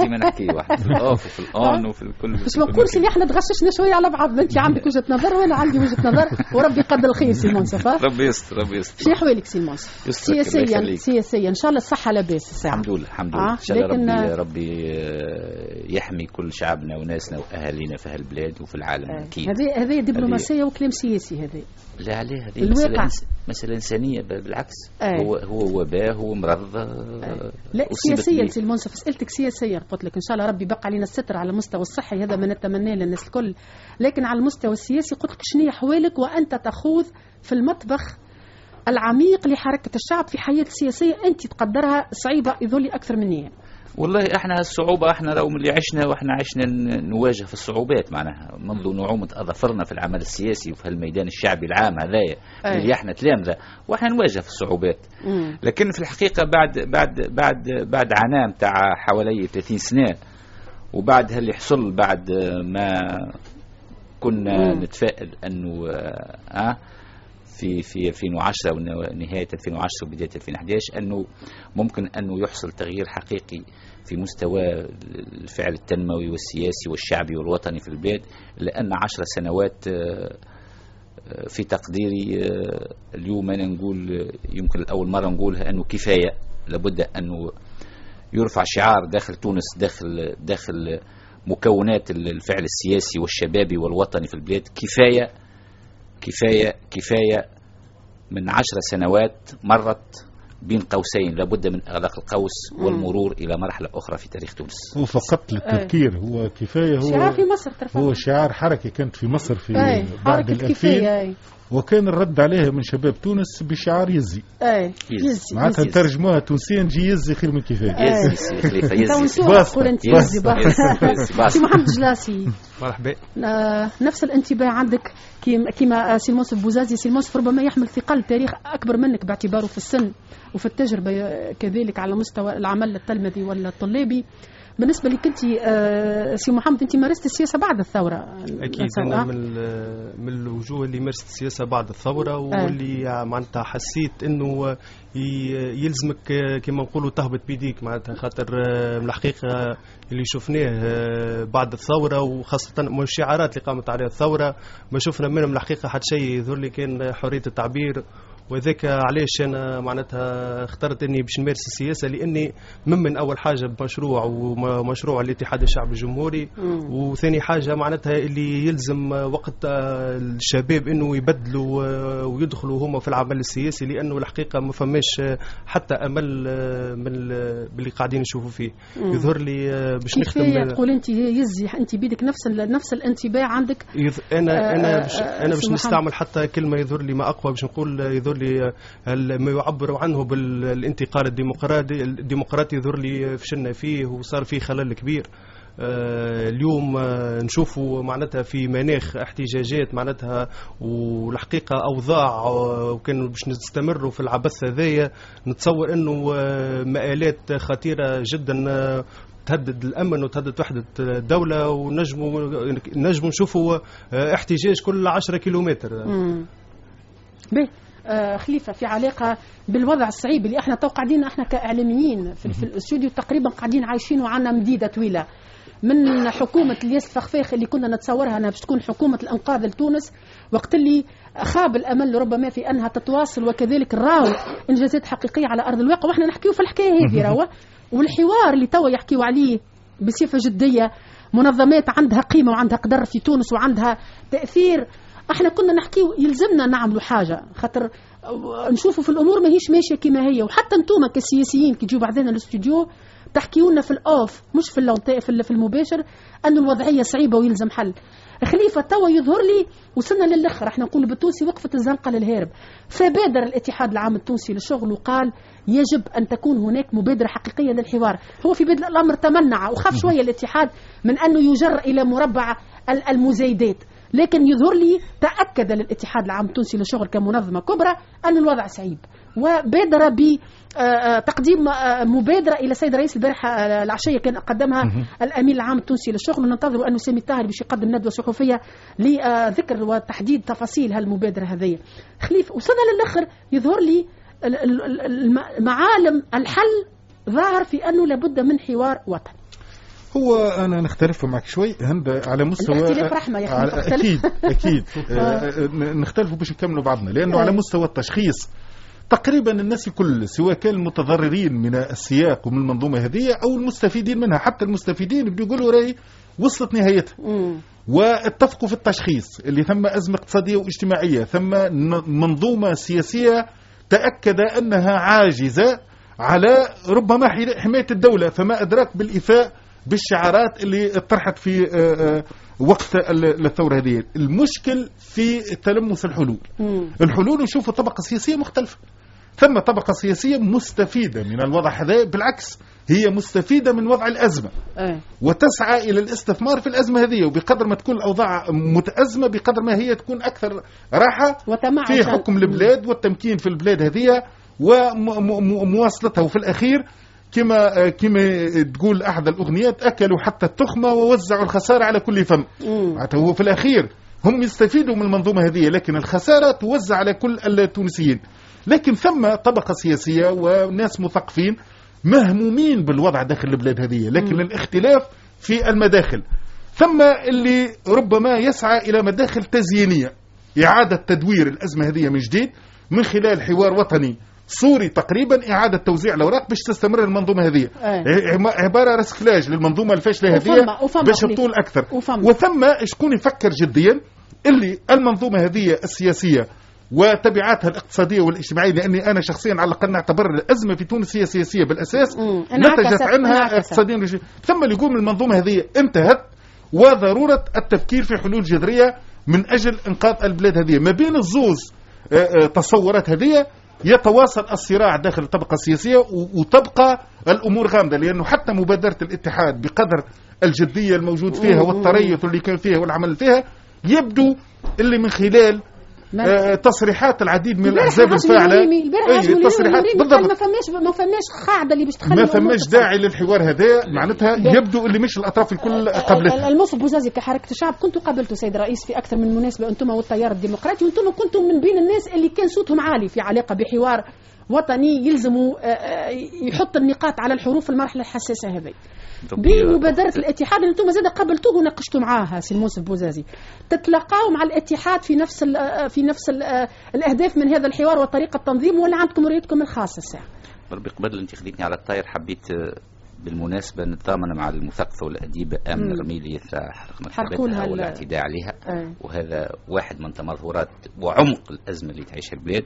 ديما نحكي واحد. في ال off وفي ال on وفي الكل. باش ما نقولش اللي إحنا تغششنا شوية على بعض. أنت عندك وجهة نظر وأنا عندي وجهة نظر وربي يقدر الخير سي المنصف ها؟ ربي يستر ربي يستر. شو احوالك سي الله سياسيا. سياسيا. إن شاء الله الصحة لاباس الساعة الحمد لله الحمد آه، لله إن شاء الله ربي ربي آه، يحمي كل شعبنا وناسنا وأهالينا في هالبلاد وفي العالم أكيد. هذه هذه دبلوماسية وكلام سياسي هذا. لا عليه هذه الواقع. مسألة إنسانية بالعكس أي. هو هو وباء هو مرض آه، لا أصيبت سياسيا. سي المنصف سألتك سياسيا قلت لك إن شاء الله ربي يبقى علينا الستر على المستوى الصحي هذا ما نتمناه للناس الكل لكن على المستوى السياسي قلت لك شنو هي احوالك وأنت تخوض في المطبخ العميق لحركة الشعب في حياة سياسية أنت تقدرها صعيبة يظل أكثر مني والله إحنا الصعوبة إحنا لو اللي عشنا وإحنا عشنا نواجه في الصعوبات معناها منذ نعومة أظافرنا في العمل السياسي وفي الميدان الشعبي العام هذايا. اللي إحنا تلامذة وإحنا نواجه في الصعوبات مم. لكن في الحقيقة بعد بعد بعد بعد عناء تاع حوالي 30 سنة وبعد اللي حصل بعد ما كنا مم. نتفائل إنه آه آه، في في 2010 ونهاية 2010 وبداية 2011 إنه ممكن إنه يحصل تغيير حقيقي في مستوى الفعل التنموي والسياسي والشعبي والوطني في البلاد لأن عشر سنوات آه، آه، في تقديري آه، اليوم أنا نقول يمكن الأول مرة نقولها أنه كفاية لابد أنه يرفع شعار داخل تونس داخل داخل مكونات الفعل السياسي والشبابي والوطني في البلاد. كفاية كفاية كفاية من عشر سنوات مرت بين قوسين لابد من إغلاق القوس والمرور إلى مرحلة أخرى في تاريخ تونس. هو فقط للتذكير هو كفاية هو شعار في مصر ترفع هو شعار حركة كانت في مصر في بعد الألفين. وكان الرد عليها من شباب تونس بشعار يزي اي يزي. معناتها يزي. ترجموها تونسيا نجي يزي خير من كفاية إيه. يزي سي خليفه يزي. تقول انت. يزي. سي. محمد جلاسي مرحبا آه، نفس الانتباه عندك كيما كيما سي المنصف بوزازي سي المنصف ربما يحمل ثقل تاريخ أكبر منك باعتباره في السن وفي التجربة آه، كذلك على مستوى العمل التلمذي ولا الطلابي بالنسبة لك أنت آه، سي محمد أنت مارست السياسة بعد الثورة. أكيد أنا آه؟ من من الوجوه اللي مارست السياسة بعد الثورة واللي معناتها حسيت إنه يلزمك كما نقولوا تهبط بيديك معناتها خاطر آه، من الحقيقة اللي شفناه آه، بعد الثورة وخاصة من الشعارات اللي قامت عليها الثورة. ما شفنا منهم الحقيقة حتى شيء. يظهر لي كان حرية التعبير وذاك علاش أنا معناتها اخترت إني باش نمارس السياسة لأني ممن أول حاجة بمشروع ومشروع الاتحاد الشعبي الجمهوري. وثاني حاجة معناتها اللي يلزم وقت آه، الشباب إنه يبدلوا آه، ويدخلوا هما في العمل السياسي لأنه الحقيقة ما فماش آه، حتى أمل من ال- باللي قاعدين نشوفوا فيه. يظهر لي باش نختم تقول أنت يزي أنت بيدك نفس نفس الانتباه عندك يظ... أنا أنا باش أنا باش. نستعمل حتى كلمة يظهر لي ما أقوى باش نقول يظهر ال- ما يعبر عنه بالانتقال الديمقراطي الديمقراطي يظهر لي فشلنا فيه وصار فيه خلل كبير. آه، اليوم آه، نشوفوا معناتها في مناخ احتجاجات معناتها والحقيقة أوضاع آه، وكانوا باش نستمروا في العبث هذايا نتصور آه، مآلات خطيرة جدا تهدد الأمن وتهدد وحدة الدولة ونجموا نجموا نشوفوا احتجاج كل 10 كيلومتر. مم. آه خليفة في علاقة بالوضع الصعيب اللي إحنا تو قاعدين إحنا كإعلاميين في, في الاستوديو تقريبا قاعدين عايشين وعنا مديدة طويلة. من حكومة الياس الفخفاخ اللي كنا نتصورها انها باش تكون حكومة الأنقاذ لتونس وقت اللي خاب الأمل ربما في أنها تتواصل وكذلك راو انجازات حقيقية على أرض الواقع وإحنا نحكيو في الحكاية هذه راهو والحوار اللي توا يحكيو عليه بصفة جدية منظمات عندها قيمة وعندها قدر في تونس وعندها تأثير إحنا كنا نحكيو يلزمنا نعملوا حاجة خاطر نشوفوا في الأمور ماهيش ماشية كما هي. وحتى أنتم كسياسيين كي تجوا بعدين الاستوديو تحكيوا لنا في الأوف مش في اللونتي في في المباشر انه الوضعية صعيبة ويلزم حل. خليفة توا يظهر لي وصلنا للآخر. إحنا نقول بالتونسي وقفت الزنقة للهارب فبادر الاتحاد العام التونسي للشغل وقال يجب أن تكون هناك مبادرة حقيقية للحوار. هو في بدء الأمر تمنع وخاف شوية الاتحاد من أنه يجر إلى مربع ال- المزايدات. لكن يظهر لي تأكد للاتحاد العام التونسي للشغل كمنظمة كبرى أن الوضع صعيب وبادر بتقديم مبادرة إلى السيد رئيس البارحة آه، العشية كان قدمها الأمين العام التونسي للشغل. وننتظر أنه سامي الطاهر باش يقدم ندوة صحفية لذكر وتحديد تفاصيل هالمبادرة هذه. خليف وصلنا للآخر يظهر لي ال- ال- ال- الم- معالم الحل ظاهر في أنه لابد من حوار وطني هو أنا نختلف معك شوي هند على مستوى الاختلاف رحمة يا على-. أكيد أكيد آه، نختلفوا باش نكملوا بعضنا لأنه على أي. مستوى التشخيص تقريبا الناس الكل سواء كان المتضررين من السياق ومن المنظومة هذه أو المستفيدين منها حتى المستفيدين بدو يقولوا راهي وصلت نهايتها. واتفقوا في التشخيص اللي ثم أزمة اقتصادية واجتماعية ثم منظومة سياسية تأكد أنها عاجزة على ربما حماية الدولة فما أدراك بالإيفاء بالشعارات اللي طرحت في آه، آه، وقت ال- الثورة هذه. المشكل في تلمس الحلول. الحلول نشوفوا طبقة سياسية مختلفة. ثم طبقة سياسية مستفيدة من الوضع هذا بالعكس هي مستفيدة من وضع الأزمة. إيه. وتسعى إلى الاستثمار في الأزمة هذه. وبقدر ما تكون الأوضاع متأزمة بقدر ما هي تكون أكثر راحة في حكم البلاد والتمكين في البلاد هذه ومواصلتها. وفي الأخير كما كما تقول أحد الأغنيات أكلوا حتى التخمة ووزعوا الخسارة على كل فم. معناتها هو في الأخير هم يستفيدوا من المنظومة هذه لكن الخسارة توزع على كل التونسيين لكن ثم طبقة سياسية وناس مثقفين مهمومين بالوضع داخل البلاد هذه لكن مم. الاختلاف في المداخل ثم اللي ربما يسعى إلى مداخل تزيينية إعادة تدوير الأزمة هذه من جديد من خلال حوار وطني صوري تقريبا إعادة توزيع الأوراق باش تستمر المنظومة هذه إيه. عم- عبارة رسكلاج للمنظومة الفاشلة وفما- هذه وفما باش. تطول أكثر وفما. وثم شكون يفكر جديا اللي المنظومة هذه السياسية وتبعاتها الاقتصادية والاجتماعية لأني أنا شخصيا على الأقل نعتبر الأزمة في تونس هي سياسية بالأساس نتجت عنها. اقتصاديا. ثم اللي يقول المنظومه هذه انتهت وضرورة التفكير في حلول جذرية من أجل إنقاذ البلاد هذه ما بين الزوز آه، آه، تصورات هذه يتواصل الصراع داخل الطبقة السياسية وتبقى الأمور غامضة لأنه حتى مبادرة الاتحاد بقدر الجدية الموجود فيها والتريث اللي كان فيها والعمل فيها يبدو اللي من خلال آه، تصريحات العديد من أي، هاشم الهريمي التصريحات قال ما بالضبط فماش ما فماش قاعدة اللي باش تخلي ما فماش. داعي للحوار هذا. معناتها يبدو اللي مش الأطراف الكل قبلتها الموصف بوزازي كحركة الشعب كنتوا قابلتوا سيد الرئيس في أكثر من مناسبة أنتم والتيار الديمقراطي وأنتم كنتم من بين الناس اللي كان صوتهم عالي في علاقة بحوار وطني يلزموا آه، آه، يحط النقاط على الحروف في المرحله الحساسة هذه بمبادره الاتحاد اللي أنتم زاد قابلتوه وناقشتوا معاها سي الموسف بوزازي. تتلاقاو مع الاتحاد في نفس ال في نفس ال الأهداف من هذا الحوار وطريقة التنظيم ولا عندكم رؤيتكم الخاصة الساعة بربي قبل انت خديتني على الطاير حبيت آه، بالمناسبة نتضامن مع المثقفة والأديبة آمنة مم. الرميلي حرقنا كتاباتها ال- والاعتداء عليها. آه. وهذا واحد من تمظهرات وعمق الأزمة اللي تعيشها البلاد.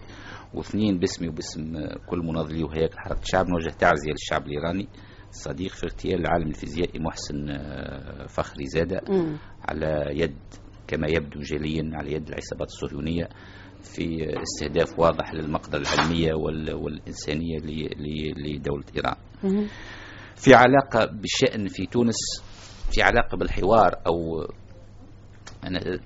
واثنين باسمي وباسم كل مناضلي وهياكل حركة الشعب نوجه تعزية للشعب الإيراني. الصديق في اغتيال العالم الفيزيائي محسن آه، فخري زادة. على يد كما يبدو جليا على يد العصابات الصهيونية في استهداف واضح للمقدرة العلمية وال- والإنسانية لدولة إيران. في علاقة بالشأن في تونس في علاقة بالحوار أو أنا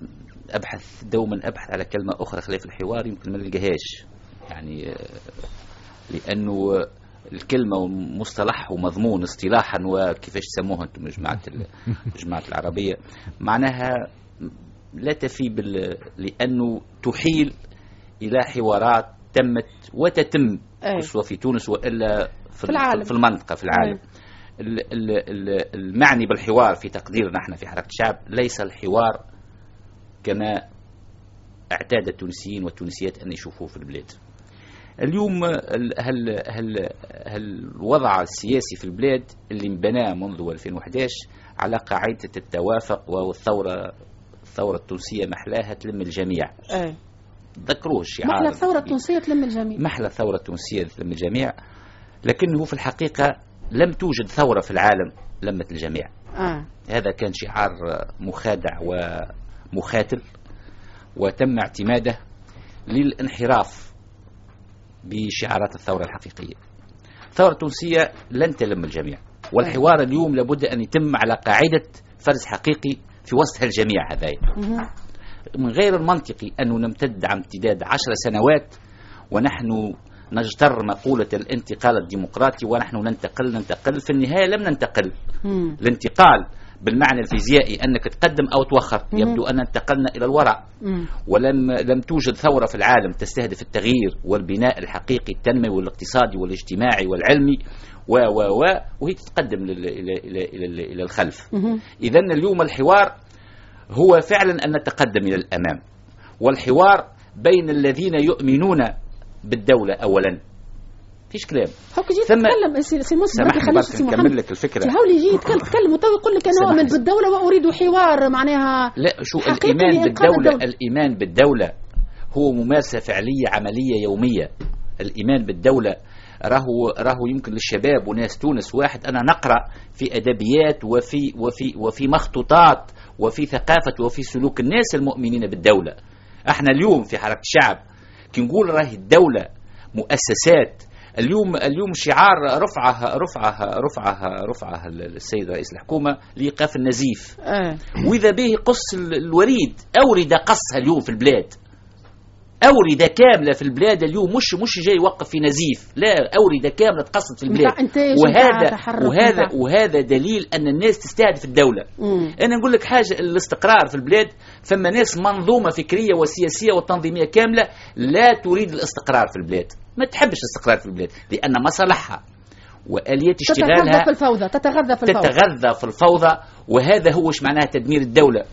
أبحث دوما أبحث على كلمة أخرى خلاف الحوار يمكن ما نلقاهاش. يعني آه، لأنه الكلمة مصطلح ومضمون اصطلاحا وكيفاش تسموها أنتم جماعة ال- جماعة العربية. معناها لا تفي بال... لأنه تحيل إلى حوارات تمت وتتم أي. سواء في تونس وإلا في, في العالم. في المنطقة في العالم. ال- ال- ال- المعني بالحوار في تقديرنا إحنا في حركة الشعب. ليس الحوار كما اعتاد التونسيين والتونسيات أن يشوفوه في البلاد. اليوم ال- هل هل هل الوضع السياسي في البلاد اللي انبنى منذ 2011 على قاعدة التوافق والثورة الثورة التونسية محلاها تلم الجميع. إيه ذكروه الشعار. محلى الثورة التونسية تلم الجميع. محلى الثورة التونسية تلم الجميع. لكنه في الحقيقة لم توجد ثورة في العالم لمت الجميع. آه. هذا كان شعار مخادع ومخاتل وتم اعتماده للانحراف بشعارات الثورة الحقيقية الثورة التونسية لن تلم الجميع والحوار اليوم لابد أن يتم على قاعدة فرز حقيقي في وسط الجميع هذايا. من غير المنطقي أنه نمتد عن امتداد عشر سنوات ونحن نجتر مقولة الانتقال الديمقراطي ونحن ننتقل ننتقل في النهاية لم ننتقل. الانتقال بالمعنى الفيزيائي أنك تقدم أو توخر مم. يبدو أن انتقلنا إلى الوراء. ولم لم توجد ثورة في العالم تستهدف التغيير والبناء الحقيقي التنموي والاقتصادي والاجتماعي والعلمي و و و وهي تتقدم لل- إلى إلى الخلف. إذا اليوم الحوار هو فعلا أن نتقدم إلى الأمام والحوار بين الذين يؤمنون بالدولة أولا فيش كلام. هاك جيت ثم- تتكلم سي سي مسلم سامحني خليش برك سي نكمل محمد لك الفكرة. هاولي يجي يتكلم تكلم وتو يقول لك أنا اؤمن. بالدولة وأريد حوار معناها لا شو بالدولة الدولة. الإيمان بالدولة هو ممارسة فعلية عملية يومية. الإيمان بالدولة راهو راهو يمكن للشباب وناس تونس. واحد أنا نقرأ في أدبيات وفي وفي وفي مخطوطات وفي ثقافة وفي سلوك الناس المؤمنين بالدولة. إحنا اليوم في حركة الشعب كي نقول راهي الدولة مؤسسات اليوم اليوم شعار رفعه رفعه رفعه رفعه السيد رئيس الحكومة لإيقاف النزيف آه. وإذا به قص ال- الوريد أورد قصها اليوم في البلاد أوردة كاملة في البلاد اليوم مش مش جاي يوقف في نزيف. لا أوردة كاملة تقصت في البلاد. وهذا وهذا وهذا دليل أن الناس تستهدف الدولة. مم. أنا نقول لك حاجة الاستقرار في البلاد فما ناس منظومة فكرية وسياسية وتنظيمية كاملة لا تريد الاستقرار في البلاد. ما تحبش الاستقرار في البلاد لأن مصالحها واليات تتغذى اشتغالها في الفوضى تتغذى في الفوضى. تتغذى في الفوضى. وهذا هو إيش معناها تدمير الدولة.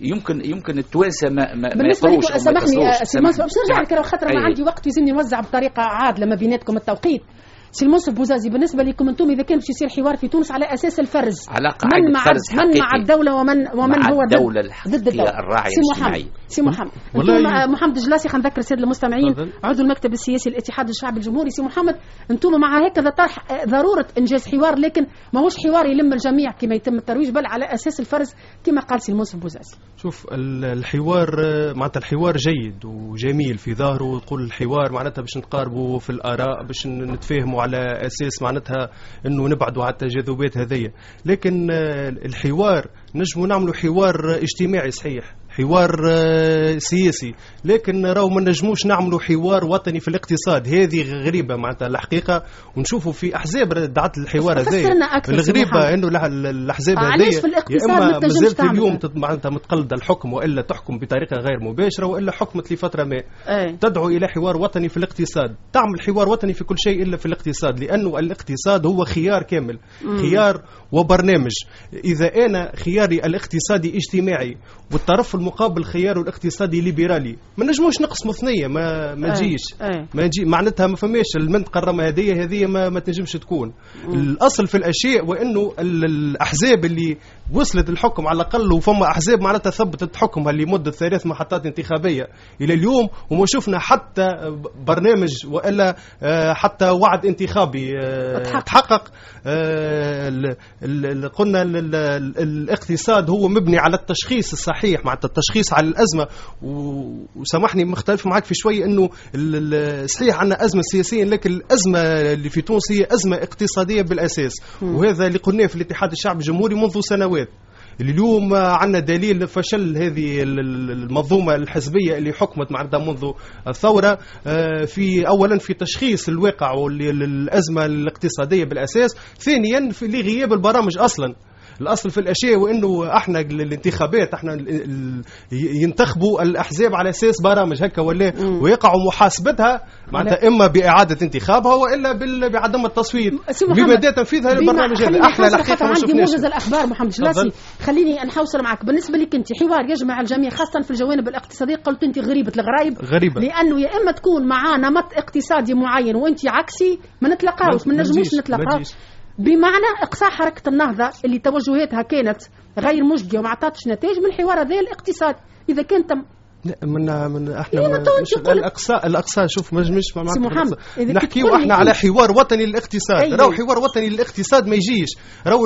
يمكن يمكن التوانسة ما ما ما بالنسبة لك سامحني سي منصف باش نرجع لك خاطر ما أي. عندي وقت ويلزمني نوزع بطريقة عادلة ما بيناتكم التوقيت سي المنصف بوزازي بالنسبة لكم أنتم إذا كان باش يصير حوار في تونس على أساس الفرز على من مع فرز من مع. الدولة ومن ومن مع هو ضد الدولة ضد الدولة محمد الاجتماعية. سي محمد. أنتم مع محمد جلاسي خلينا نذكر الساده المستمعين. عضو المكتب السياسي الاتحاد الشعبي الجمهوري. سي محمد أنتم مع هكذا طرح آه، ضرورة إنجاز حوار لكن ماهوش حوار يلم الجميع كما يتم الترويج بل على أساس الفرز كما قال سي المنصف بوزازي شوف ال- الحوار معناتها الحوار جيد وجميل في ظاهره ويقول الحوار معناتها باش نتقاربوا في الآراء باش نتفاهموا على أساس معناتها إنه نبعدوا على التجاذبات هذيا. لكن آه، الحوار نجموا نعملوا حوار اجتماعي صحيح. حوار آه، سياسي. لكن راهو ما نجموش نعملوا حوار وطني في الاقتصاد. هذه غريبة معناتها الحقيقة. ونشوفوا في أحزاب دعت الحوار سي الغريبة. إنه الأحزاب الاقتصاد يا ما اما مازالت اليوم هذا؟ معناتها متقلدة الحكم وإلا تحكم بطريقة غير مباشرة وإلا حكمت لفترة ما. إيه تدعو إلى حوار وطني في الاقتصاد. تعمل حوار وطني في كل شيء إلا في الاقتصاد لأنه الاقتصاد هو خيار كامل. خيار وبرنامج. إذا أنا خياري الاقتصادي اجتماعي والطرف المقابل خياره الاقتصادي ليبرالي ما نجموش نقسموا ثنيه ما ما. تجيش. ما يجي معناتها ما فماش المنطقة الرمادية هذه ما, ما تنجمش تكون الأصل في الأشياء وإنه ال- الأحزاب اللي وصلت الحكم على الأقل وفما أحزاب معناتها ثبتت حكمها لمدة ثلاث محطات انتخابية. إلى اليوم وما شفنا حتى برنامج وإلا آه، حتى وعد انتخابي آه، تحقق. آه، قلنا ال- ال- ال- الاقتصاد هو مبني على التشخيص الصحيح مع التشخيص على الأزمة. وسامحني مختلف معك في شوي إنه صحيح عندنا أزمة سياسية لكن الأزمة اللي في تونس هي أزمة اقتصادية بالأساس. وهذا اللي قلناه في الاتحاد الشعبي الجمهوري منذ سنوات. اللي اليوم عندنا دليل فشل هذه ال- ال- المنظومة الحزبية اللي حكمت معناتها منذ الثورة آه، في اولا في تشخيص الواقع والازمه الاقتصادية بالأساس ثانيا في لغياب البرامج أصلا. الأصل في الأشياء وإنه إحنا ال- الانتخابات إحنا ينتخبوا الأحزاب على أساس برامج هكا ولا ويقعوا محاسبتها معناتها إما بإعادة انتخابها وإلا بعدم التصويت. بمدى تنفيذها للبرنامج هذا. إحنا الحقيقة عندي موجز الأخبار محمد جلاسي. خليني نحوصل معك. بالنسبة لك انت حوار يجمع الجميع خاصة في الجوانب الاقتصادية قلت أنت غريبة الغرايب غريبة. لأنه يا إما تكون مع نمط اقتصادي معين وأنت عكسي ما نتلاقاوش ما نجموش تجيش، ما نتلاقاو تجيش. بمعنى إقصاء حركة النهضة اللي توجهاتها كانت غير مجدية وما عطاتش نتائج من الحوار هذا الاقتصاد. إذا كان تم من من إحنا إيه، مش الاقصاء الاقصاء شوف مش ما سي محمد، كنت نحكيو إحنا على حوار وطني للاقتصاد أي. راهو حوار وطني للاقتصاد ما يجيش راهو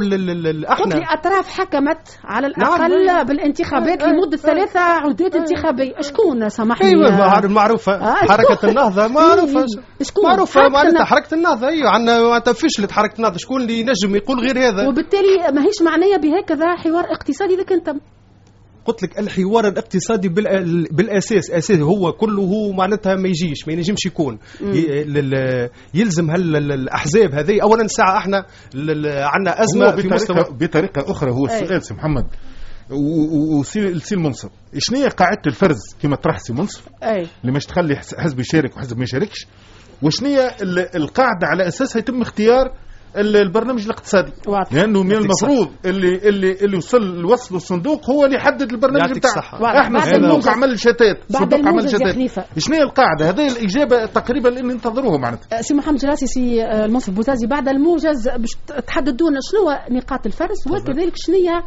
إحنا لي أطراف حكمت على الأقل نعم. بالانتخابات أي. لمدة. ثلاثة عدات انتخابية شكون سامحني أيوه معروفة آه، حركة؟ النهضة معروفة إيه، شكون؟ معروفة معناتها. حركة النهضة أيوه عندنا فشلت حركه النهضة شكون اللي ينجم يقول غير هذا وبالتالي ماهيش معنية بهكذا حوار اقتصادي إذا كان تم قلت لك الحوار الاقتصادي بالأساس اساسي هو كله معناتها ما يجيش ما ينجمش يكون. يلزم هال ال- الأحزاب هذه اولا ساعة إحنا عندنا أزمة هو في بطريقة, مستوى بطريقة أخرى هو. السؤال سي محمد. وسي سي المنصف شنو هي قاعدة الفرز كما طرح سي منصف أي. اللي مش تخلي حس- حزب يشارك وحزب ما يشاركش. وشنو هي ال- القاعدة على أساسها يتم اختيار البرنامج الاقتصادي واضح. لأنه من المفروض اللي اللي اللي وصل وصل الصندوق هو اللي يحدد البرنامج بتاعه. واضح. إحنا الصندوق الموجز- عمل شتات بعد الصندوق عمل الموجز شتات. شنو هي القاعدة؟ هذه الإجابة تقريبا اللي ننتظروها معناتها. سي محمد جلاسي سي آه، المنصف بوزازي بعد الموجز باش تحددوا لنا شنو هو نقاط الفرز وكذلك شنو هي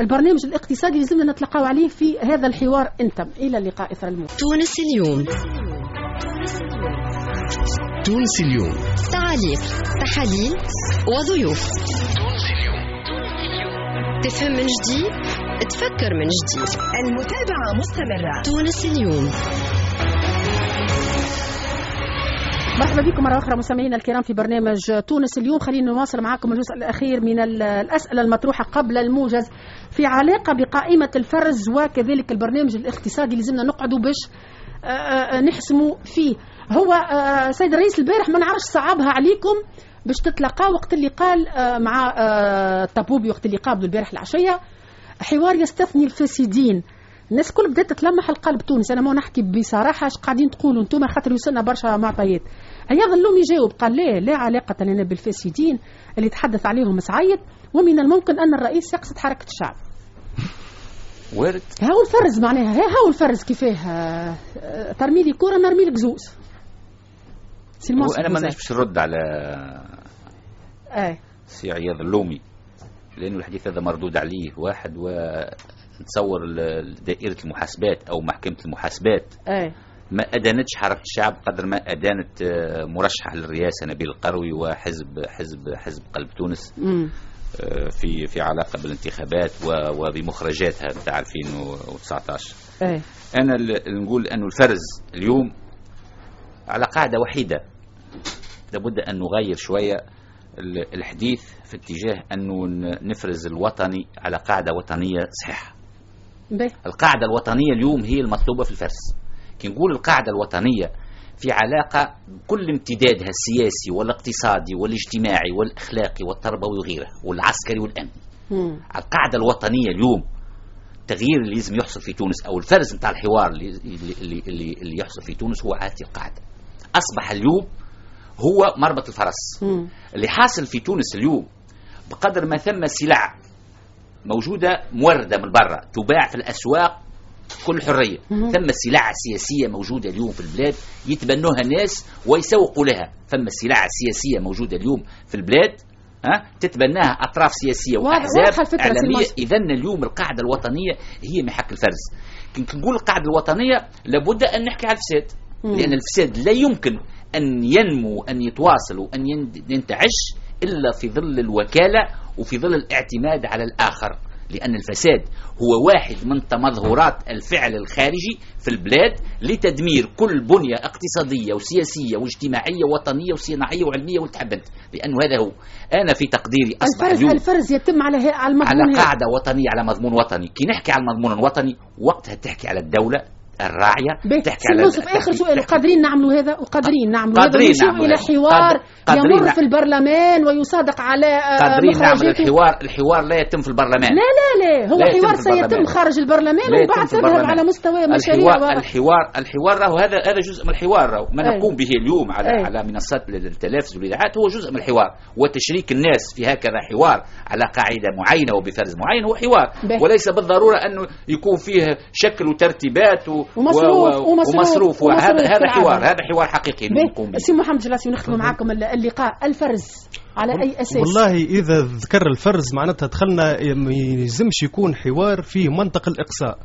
البرنامج الاقتصادي اللي لازمنا نتلقاو عليه في هذا الحوار. أنتم إلى اللقاء إثر الموجز تونس اليوم تونس اليوم. تعاليق تحاليل وضيوف. تفهم من جديد؟ تفكر من جديد. المتابعة مستمرة. تونس اليوم. مرحبا بكم مرة أخرى مستمعينا الكرام في برنامج تونس اليوم. خلينا نواصل معكم الجزء الأخير من ال- الأسئلة المطروحة قبل الموجز في علاقة بقائمة الفرز وكذلك البرنامج الاقتصادي اللي لازمنا نقعدوا باش آه، آه، نحسموا فيه. هو آه، سيد الرئيس البارح ما نعرفش صعبها عليكم باش تتلقاه وقت اللي قال آه، مع آه، طبوبي وقت اللي قابلوا البارح العشية. حوار يستثني الفاسدين. الناس كل بدات تتلمح القلب تونس. أنا ما نحكي بصراحة اش قاعدين تقولوا أنتم خاطر يوصلنا برشا معطيات. أيضا اللوم يجاوب قال لا لا علاقة لنا بالفاسدين. اللي تحدث عليهم سعيد. ومن الممكن أن الرئيس يقصد حركة الشعب. وارد. هاو الفرز معناها؟ ها- هاو الفرز؟ كيفاه؟ آه، آه، ترمي لي كورة نرمي لك زوز. سي المنصف وأنا ما بوزات. نجمش نرد على اي سي عياض اللومي لأنه الحديث هذا مردود عليه. واحد ونتصور دائره المحاسبات أو محكمة المحاسبات. اي ما أدانتش حركه الشعب قدر ما أدانت آه، مرشح للرئاسة نبيل القروي وحزب حزب حزب قلب تونس امم آه، في في علاقة بالانتخابات وبمخرجاتها نتاع 2019 اي أنا ال- نقول انه الفرز اليوم على قاعدة وحيدة. لابد أن نغير شوية ال- الحديث في اتجاه انه ن- نفرز الوطني على قاعدة وطنية صحيحة. باهي القاعدة الوطنية اليوم هي المطلوبة في الفرز كي نقول القاعدة الوطنية في علاقة بكل امتدادها السياسي والاقتصادي والاجتماعي والأخلاقي والتربوي وغيره والعسكري. على القاعدة الوطنية اليوم التغيير اللي لازم يحصل في تونس أو الفرز نتاع الحوار اللي, اللي, اللي, اللي, يحصل في تونس هو هذه القاعده أصبح اليوم هو مربط الفرس مم. اللي حاصل في تونس اليوم بقدر ما ثم سلع موجودة موردة من برا تباع في الأسواق بكل حرية. ثم سلع سياسية موجودة اليوم في البلاد يتبنوها الناس ويسوقوا لها ثم سلع سياسية موجودة اليوم في البلاد ها تتبناها أطراف سياسية وأحزاب اعلاميه. اذا اليوم القاعدة الوطنية هي محك الفرز كي نقول القاعدة الوطنية لابد أن نحكي على الفساد. لأن الفساد لا يمكن أن ينمو أن يتواصل وان ين- ينتعش إلا في ظل الوكالة وفي ظل الاعتماد على الآخر. لأن الفساد هو واحد من تمظهرات الفعل الخارجي في البلاد لتدمير كل بنية اقتصادية وسياسية واجتماعية وطنية وصناعية وعلمية والتحبنت لأنه هذا هو. أنا في تقديري أصبح الفرز اليوم الفرز يتم على على على المضمون هذا. قاعدة وطنية على مضمون وطني. كي نحكي على المضمون الوطني وقتها تحكي على الدولة الراعية باهي. تحكي على يوسف آخر سؤال قادرين نعملوا هذا وقادرين نعملوا هذا قادرين ونمشيو نعملوا إلى هذا. حوار قاد- قادرين يمر في البرلمان ويصادق على آه، قادرين نعمل مخرجاته. الحوار الحوار لا يتم في البرلمان لا لا لا هو لا حوار سيتم. خارج البرلمان لا ومن يتم بعد في تذهب. على مستوى مشاريع الحوار الحوار الحوار راهو هذا هذا جزء من الحوار راهو ما أي. نقوم به اليوم على أي. على منصات التلفز والإذاعات هو جزء من الحوار وتشريك الناس في هكذا حوار على قاعدة معينة وبفرز معين هو حوار. وليس بالضرورة انه يكون فيه شكل وترتيبات و ومصروف- ومصروف- ومصروف ومصروف وهذا هذا. حوار هذا حوار حقيقي نقوم. به سي محمد جلاسي ونختم معكم الل- اللقاء الفرز على أي أساس والله إذا ذكر الفرز معناتها دخلنا ما يلزمش يكون حوار فيه منطق الإقصاء.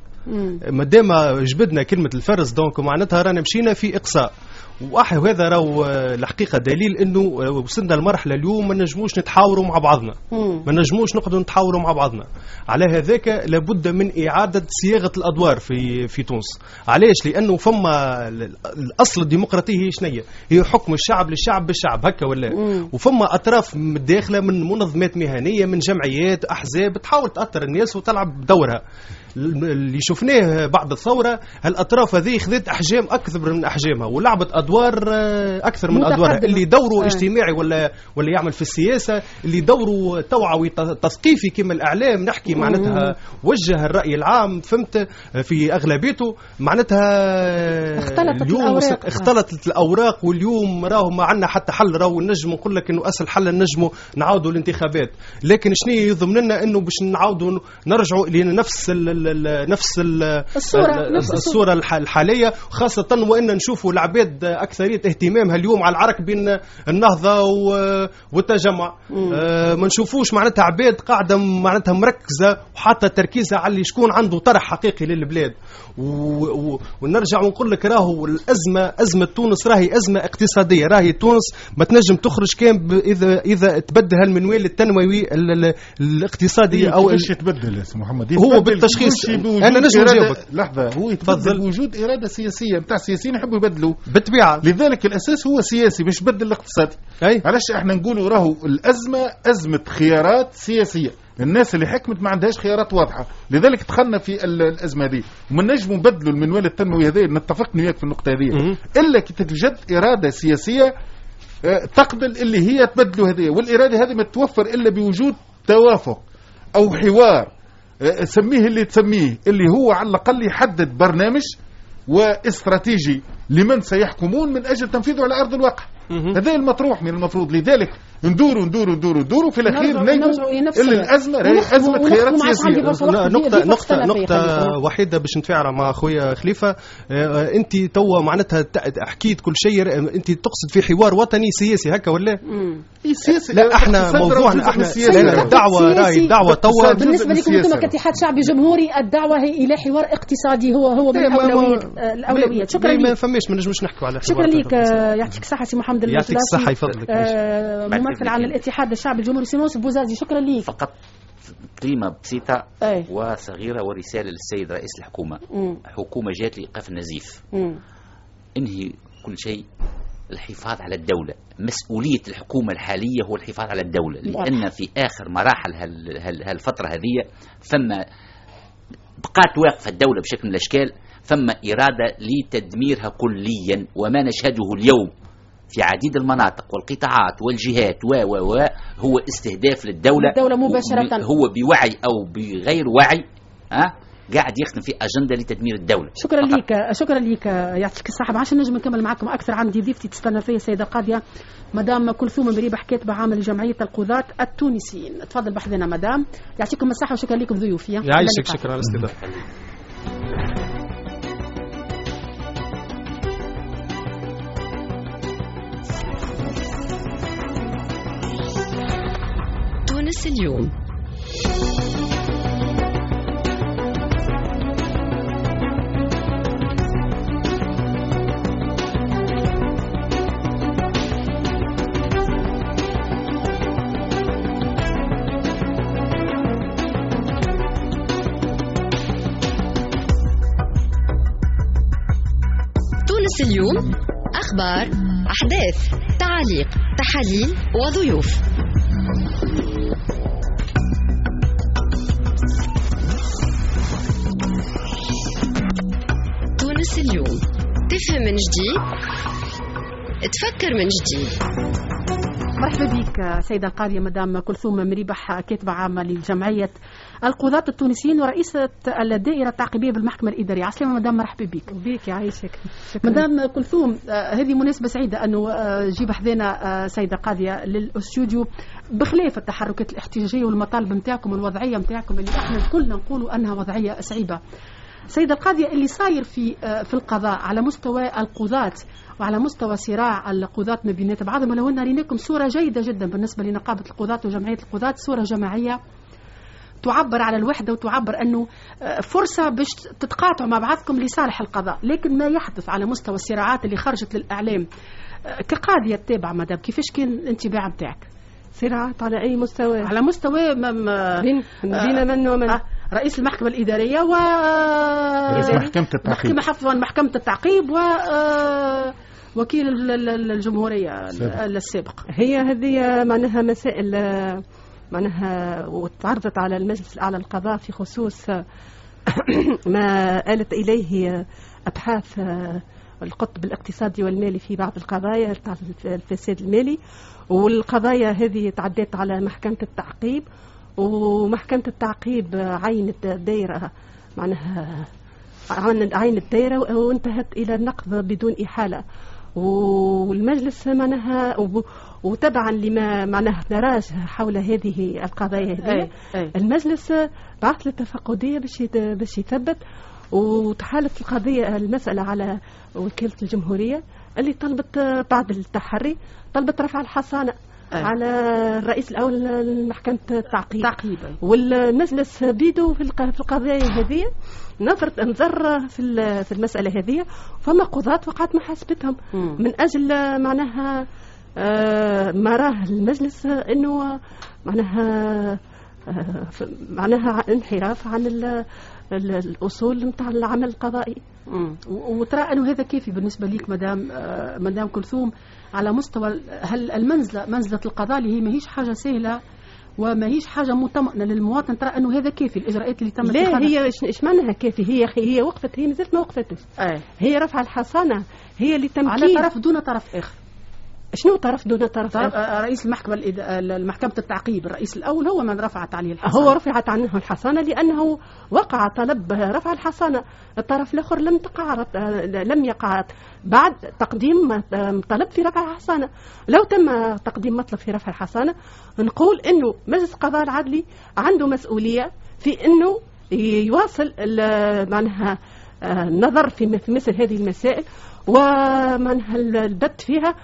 ما دام جبدنا كلمة الفرز donc معناتها رانا مشينا في إقصاء وهذا راهو آه، الحقيقة دليل إنه وصلنا لمرحلة اليوم ما نجموش نتحاوروا مع بعضنا. ما نجموش نقعدوا نتحاوروا مع بعضنا. على هذاك لابد من إعادة صياغة الأدوار في في تونس. علاش؟ لأنه فما ال- الأصل الديمقراطيه هي شنية؟ هي حكم الشعب للشعب بالشعب هكا ولا؟ مم. وفما أطراف داخلة من منظمات مهنية من جمعيات أحزاب تحاول تأثر الناس وتلعب بدورها اللي شفناه بعد الثورة هالأطراف هذه خذت أحجام أكثر من أحجامها ولعبت أدوار آه، أكثر من أدوارها. اللي دوره آه. اجتماعي ولا ولا يعمل في السياسة اللي دوره توعوي تثقيفي كما الإعلام نحكي معناتها وجه الرأي العام فهمت في أغلبيته معناتها اختلطت اليوم الأوراق. اختلطت الأوراق واليوم راهو ما عندنا حتى حل راهو نجم نقول لك إنه أسهل حل نجموا نعاودوا الانتخابات لكن شنو يضمن لنا إنه باش نعاودوا نرجعوا لنفس ال نفس ال الصورة، ال- نفس الصورة. الصورة الح- الحالية خاصة وإن نشوفوا العباد أكثرية اهتمامها اليوم على العرك بين النهضة و- والتجمع آه ما نشوفوش معناتها عباد قاعدة معناتها مركزة وحاطة تركيزها على اللي شكون عنده طرح حقيقي للبلاد. ونرجع ونقول لك راهو الأزمة أزمة تونس راهي أزمة اقتصادية راهي تونس ما تنجم تخرج كان ب... اذا إذا تبدل المنوال التنموي ال... ال... الاقتصادي أو إيش يتبدل يا سي محمد هو يتبدل بالتشخيص بوجود أنا نجم إرادة- نجاوبك لحظة هو يتبدل. بوجود إرادة سياسية. نتاع السياسيين يحبوا يبدلوا. بالطبيعة. لذلك الأساس هو سياسي مش بدل الاقتصادي أي. علاش إحنا نقولوا راهو الأزمة أزمة خيارات سياسية. الناس اللي حكمت ما عندهاش خيارات واضحة. لذلك دخلنا في ال- الأزمة هذه وما نجموا نبدلوا المنوال التنموي هذا نتفق وياك في النقطة هذه. إلا كي تتوجد إرادة سياسية آه، تقبل اللي هي تبدلوا هذه والإرادة هذه ما تتوفر إلا بوجود توافق أو حوار. سميه اللي تسميه اللي هو على الأقل يحدد برنامج واستراتيجي. لمن سيحكمون من أجل تنفيذه على أرض الواقع. هذا المطروح من المفروض لذلك ندوروا ندوروا ندوروا ندوروا في الأخير اللي الوقت. الأزمة راهي أزمة خيارات سياسية ثلاثة يا نقطة خليفة. وحيدة باش نتفاعل مع خويا خليفة آه، أنت توا معناتها حكيت كل شيء آه، أنت تقصد في حوار وطني سياسي هكا ولا؟ إيه سياسي لا إحنا موضوعنا من إحنا الدعوة راهي سياسي. الدعوة توا بالنسبة لكم من أنتم. كاتحاد شعبي جمهوري الدعوة هي إلى حوار اقتصادي هو هو من إيه، ما- الاولويات آه، الاولويات شكرا فماش ما نجموش نحكوا على شكرا لك يعطيك الصحة سي محمد يعطيك الصحة يفضلك. آه، ممثل. عن الاتحاد الشعبي الجمهوري سينوس بوزازي شكرا لك فقط كلمة بسيطة أي. وصغيرة ورسالة للسيد رئيس الحكومة مم. حكومة جات لإيقاف النزيف مم. انهي كل شيء الحفاظ على الدولة مسؤولية الحكومة الحالية هو الحفاظ على الدولة لأن في آخر مراحل هال هال هالفترة هذه فما بقات واقفة الدولة بشكل من الأشكال فما إرادة لتدميرها كليا وما نشهده اليوم في عديد المناطق والقطاعات والجهات و و و هو استهداف للدولة. للدولة مباشرة. هو بوعي أو بغير وعي ها؟ قاعد يخدم في أجندة لتدمير الدولة. شكرا فقط. لك شكرا لك يعطيك ما عادش نجم نكمل معكم أكثر عندي ضيفتي تستنى فيا السيدة القاضية مدام كلثوم مريبة حكيت بعامل جمعية القضاة التونسيين. تفضل بحثنا مدام. يعطيكم الصحة وشكرا لكم ضيوفي يعيشك. شكرا على الاستضافة تونس اليوم. تونس اليوم أخبار أحداث تعاليق تحاليل وضيوف. تونس اليوم. تفهم من جديد؟ تفكر من جديد. مرحبا بك سيدة القاضية مدام كلثوم مريبح كاتبة عامة لجمعية القضاة التونسيين ورئيسة الدائرة التعقيبية بالمحكمة الإدارية. عسلامة مدام مرحبا بك. بيك يعيشك. مدام كلثوم هذه مناسبة سعيدة أنه جيب حذينا آه، سيدة قاضية للأستوديو بخلاف التحركات الاحتجاجية والمطالب نتاعكم والوضعية نتاعكم اللي إحنا كلنا نقولوا أنها وضعية صعيبة سيدة القاضية اللي صاير في آه، في القضاء على مستوى القضاة وعلى مستوى صراع القضاة ما بينات بعضهم ولو أن ريناكم صورة جيدة جدا بالنسبة لنقابة القضاة وجمعية القضاة صورة جماعية تعبر على الوحدة وتعبر أنه آه، فرصة باش تتقاطعوا مع بعضكم لصالح القضاء. لكن ما يحدث على مستوى الصراعات اللي خرجت للإعلام آه، كقاضية تتابع مدام كيفاش كان الانطباع نتاعك صراعات على أي مستوى. على مستوى ما ما بين بين من ومن؟ آه، رئيس المحكمة الإدارية و رئيس محكمة التعقيب. محكمة عفوا محكمة التعقيب و آه، وكيل ال- ال- الجمهورية السابق. السابق. هي هذه معناها مسائل معناها وتعرضت على المجلس الأعلى للقضاء في خصوص ما آلت إليه أبحاث آه، القطب الاقتصادي والمالي في بعض القضايا الفساد المالي. والقضايا هذه تعدت على محكمة التعقيب. ومحكمة التعقيب عينت دائرة معناها عن- عين الدائرة وانتهت إلى النقض بدون إحالة. والمجلس معناها وتبعا لما معناها نراج حول هذه القضايا هذه. المجلس بعث للتفقدية باش باش يثبت وتحالف القضية المسألة على وكالة الجمهورية اللي طلبت بعد التحري طلبت رفع الحصانة. على الرئيس الأول لمحكمة التعقيب. تعقيبا والمجلس بيدو في الق- في القضايا هذه نظر نظر في في المسألة هذه فما قضاة وقعت محاسبتهم. من أجل معناها آه، ما راه المجلس أنه معناها آه، معناها انحراف عن ال- ال- الأصول نتاع العمل القضائي. وترى أنه هذا كافي بالنسبة ليك مدام آه، مدام كلثوم. على مستوى هل المنزله منزلة القضاء اللي هي ماهيش حاجة سهلة وماهيش حاجة مطمئنة للمواطن. ترى أنه هذا كافي الإجراءات اللي تمت لا. هي إيش معناها كافي؟ هي هي وقفت هي مازالت ما وقفتش. هي رفع الحصانة هي اللي تمكين. على طرف دون طرف آخر. شنو طرف دون طرف؟ طرف آخر؟ آه، رئيس المحكمة الإد- المحكمة التعقيب الرئيس الأول هو من رفعت عليه الحصانة. هو رفعت عنه الحصانة لأنه وقع طلب رفع الحصانة. الطرف الآخر لم تقع لم يقع. بعد تقديم طلب في رفع الحصانة. لو تم تقديم مطلب في رفع الحصانة نقول أنه مجلس القضاء العدلي عنده مسؤولية في أنه يواصل معناها آه، النظر في مث- مثل هذه المسائل. ومعناها البت فيها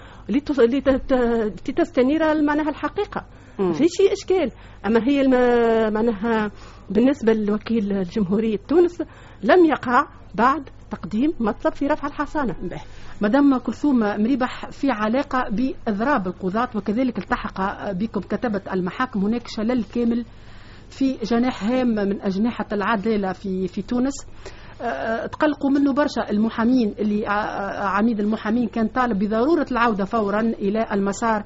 لتستنير معناها الحقيقة. في شيء إشكال أما هي الم- معناها بالنسبة لوكيل الجمهورية تونس لم يقع بعد تقديم مطلب في رفع الحصانة به. مدام كلثوم مريبح في علاقة بإضراب القضاة وكذلك التحق بكم كتبة المحاكم هناك شلل كامل في جناح هام من أجنحة العدالة في في تونس آه، تقلقوا منه برشا. المحامين اللي آه، آه، عميد المحامين كان طالب بضرورة العودة فورا إلى المسار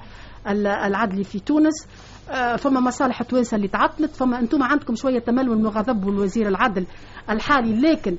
ال- العدلي في تونس. آه، فما مصالح توانسة اللي تعطلت. فما أنتم عندكم شوية تململ من غضب والوزير العدل الحالي. لكن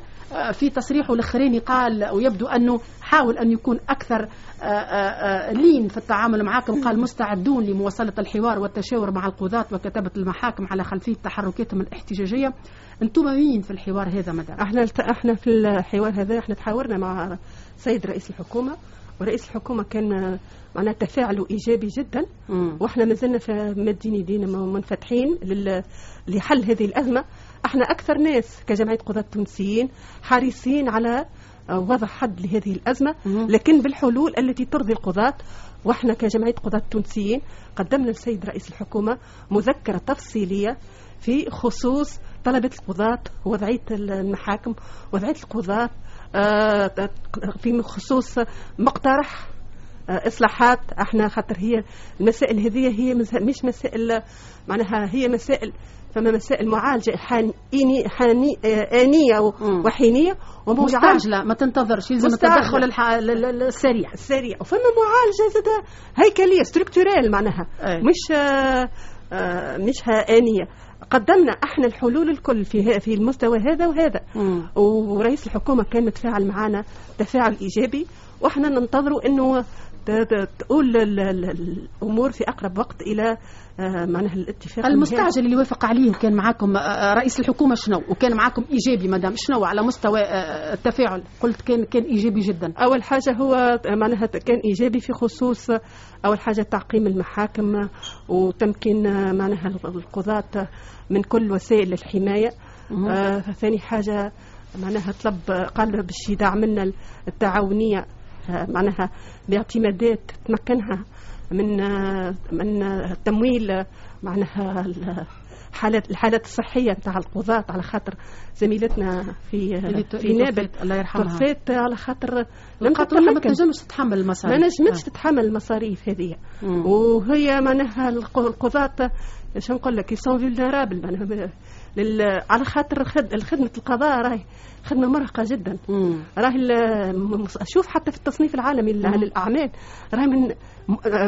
في تصريحه الأخراني قال ويبدو أنه حاول أن يكون أكثر آه، آه، آه، لين في التعامل معكم قال مستعدون لمواصلة الحوار والتشاور مع القضاة وكتبه المحاكم على خلفية تحركاتهم الاحتجاجية. أنتم مين في الحوار هذا مدام؟ أحنا أحنا في الحوار هذا أحنا تحاورنا مع سيد رئيس الحكومة. ورئيس الحكومة كان معناها تفاعله إيجابي جدا. مم. وإحنا ما زلنا في مدين يدينا منفتحين لحل هذه الأزمة. أحنا أكثر ناس كجمعية قضاة تونسيين حريصين على وضع حد لهذه الأزمة مم. لكن بالحلول التي ترضي القضاة وإحنا كجمعية قضاة تونسيين قدمنا للسيد رئيس الحكومة مذكرة تفصيلية في خصوص طلبة القضاة ووضعية المحاكم وضعية القضاة آه، في خصوص مقترح آه، إصلاحات إحنا خاطر هي المسائل هذه هي مش مسائل معناها هي مسائل فما مسائل معالجة حاني حاني آنية. وحينية ومعالجه مستعجلة ما تنتظرش يلزم. التدخل السريع سريع وفما معالجة زاد هيكلية ستركتورال معناها أي. مش آه، آه، مش انيه قدمنا إحنا الحلول الكل في في المستوى هذا وهذا مم. ورئيس الحكومة كان متفاعل معنا تفاعل إيجابي وإحنا ننتظروا إنه تقول ال- ال- الأمور في أقرب وقت إلى آه، معناها الاتفاق المستعجل اللي وافق عليه وكان معكم آه، رئيس الحكومة شنو؟ وكان معكم إيجابي مدام. شنو على مستوى آه، التفاعل؟ قلت كان كان إيجابي جدا. أول حاجة هو معناها كان إيجابي في خصوص أول حاجة تعقيم المحاكم وتمكين معناها القضاة من كل وسائل الحماية. آه ثاني حاجة معناها طلب قال باش يدعم لنا التعاونية معناها باعتمادات تمكنها من من تمويل معناها ال- الحالات الحالات الصحية نتاع القضاة على خاطر زميلتنا في في نابل. الله يرحمها. على خاطر لم ما تنجمش تتحمل ما المصاريف نجمتش آه. تتحمل المصاريف هذه. وهي معناها الق- القضاة شو نقول لك ils sont vulnérables معناها لل... على خاطر خد... الخدمة القضاء راهي خدمة مرهقة جدا. راهي ال- شوف حتى في التصنيف العالمي. للأعمال راهي من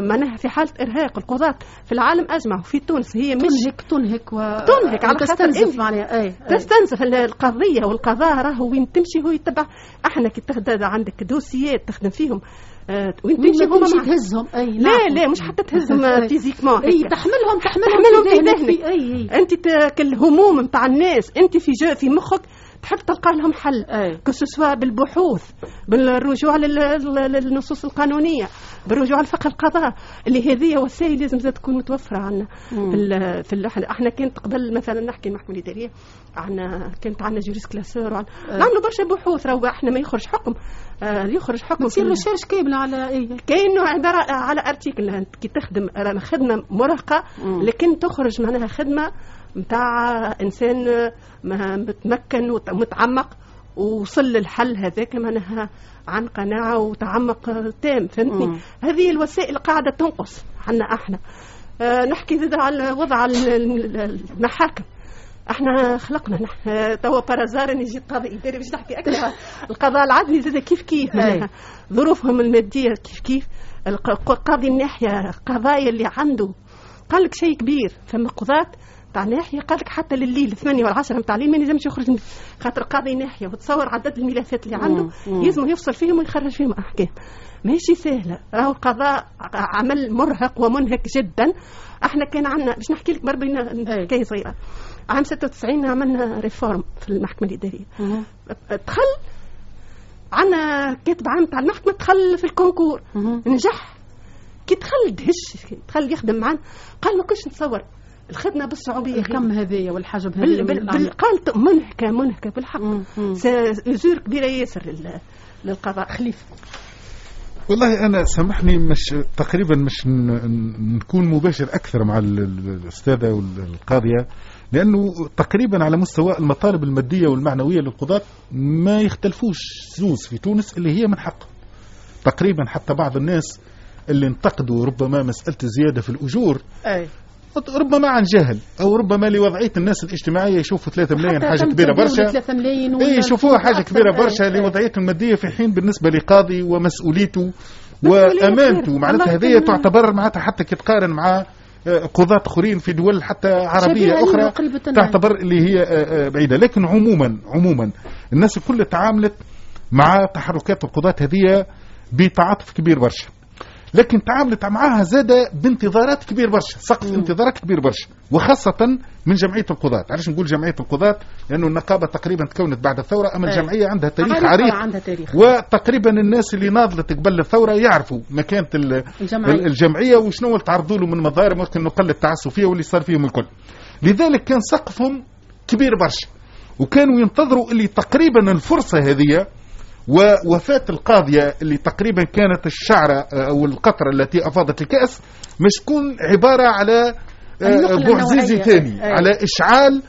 معناها في حالة إرهاق القضاة في العالم أجمع وفي تونس هي مش تنهك تنهك و تنهك على خاطر تستنزف إنت- معناها أي. تستنزف ال- القضية والقضاء راهو وين تمشي هو يتبع أحنا كي تاخذ عندك دوسيات تخدم فيهم آه، وين تمشي هما معك. تهزهم؟ أي لا لا مش حتى تهزهم أي. physiquement أي تحملهم تحملهم تحملهم في ذهنك. أنت كالهموم نتاع الناس أنت في جو في مخك تحب تلقى لهم حل. أي. que ce soit بالبحوث بالرجوع لل- لل- للنصوص القانونية بالرجوع لفقه القضاء اللي هذه وسائل لازم زاد تكون متوفرة عندنا. في إحنا إحنا كانت قبل مثلا نحكي المحكمه الاداريه عنا كانت عندنا JurisClasseur وعن... نعملوا برشا بحوث راهو إحنا ما يخرج حكم. آه يخرج حكم تصير recherche كاملة على اي كأنه عبارة على article كي تخدم مرهقة مم. لكن تخرج معناها خدمة نتاع إنسان ما- متمكن ومتعمق ووصل للحل هذاك معناها عن قناعة وتعمق تام فهمتني. هذه الوسائل قاعدة تنقص عنا إحنا. آه، نحكي زاد على وضع ال- ال- المحاكم. إحنا خلقنا نحن آه، توا بارازار يجي قاضي اداري باش نحكي أكثر. القضاء العدلي زاد كيف كيف. ظروفهم المادية كيف كيف؟ الق- قاضي الناحية قضايا اللي عنده. قال لك شيء كبير. فما قضاة تاع ناحية قال لك حتى لليل 8 ولا 10 نتاع الليل ما يلزمش يخرج خاطر قاضي ناحية وتصور عدد الملفات اللي عنده. يلزم يفصل فيهم ويخرج فيهم. أحكام. ماشي سهلة. راهو القضاء عمل مرهق ومنهك جدا. إحنا كان عندنا باش نحكي لك بربي حكاية صغيرة. عام 96 عملنا réforme في المحكمة الإدارية. دخل عندنا كاتب عام تاع المحكمة دخل في ال concours. نجح. كي دخل دهش. دخل يخدم معنا قال ما كنتش نتصور. الخدمة بالصعوبية الكم هذايا والحجم بال هذايا بال بال الأعمال. قال منهكه منهكه بالحق. أجور كبيرة ياسر لل- للقضاء. خليفه والله أنا سامحني مش تقريبا مش نكون مباشر أكثر مع ال- ال- الأستاذة والقاضية لأنه تقريبا على مستوى المطالب المادية والمعنوية للقضاة ما يختلفوش. زوز في تونس اللي هي من حق. تقريبا حتى بعض الناس اللي انتقدوا ربما مسألة الزياده في الأجور أي. ربما عن جهل أو ربما لوضعية الناس الاجتماعية يشوفوا 3 ملايين حاجة كبيرة برشا 3 ملايين اي ولا يشوفوها حاجة. كبيرة برشا. لوضعيته المادية في حين بالنسبة لقاضي ومسؤوليته وأمانته. معناتها هذه. تعتبر معناتها حتى كي تقارن مع آه، قضاة أخرين في دول حتى عربية أخرى. تعتبر اللي هي آه، آه، بعيدة لكن عموما عموما الناس الكل تعاملت مع تحركات القضاة هذه بتعاطف كبير برشا لكن تعاملت معها زاد بانتظارات كبير برشا سقف انتظارات كبير برشا وخاصة من جمعية القضاة. علاش نقول جمعية القضاة؟ لأنه النقابة تقريبا تكونت بعد الثورة أما أي. الجمعية عندها تاريخ عريق عندها تاريخ. وتقريبا الناس اللي ناضلت قبل الثورة يعرفوا مكانة ال- الجمعية. الجمعية وشنو اللي تعرضوا له من مظاهر ممكن نقل التعسفية واللي صار فيهم الكل. لذلك كان سقفهم كبير برشا وكانوا ينتظروا اللي تقريبا الفرصة هذه ووفاة القاضية اللي تقريبا كانت الشعرة آه، أو القطرة التي أفاضت الكأس مش تكون عبارة على آه، بوعزيزي. ثاني. على إشعال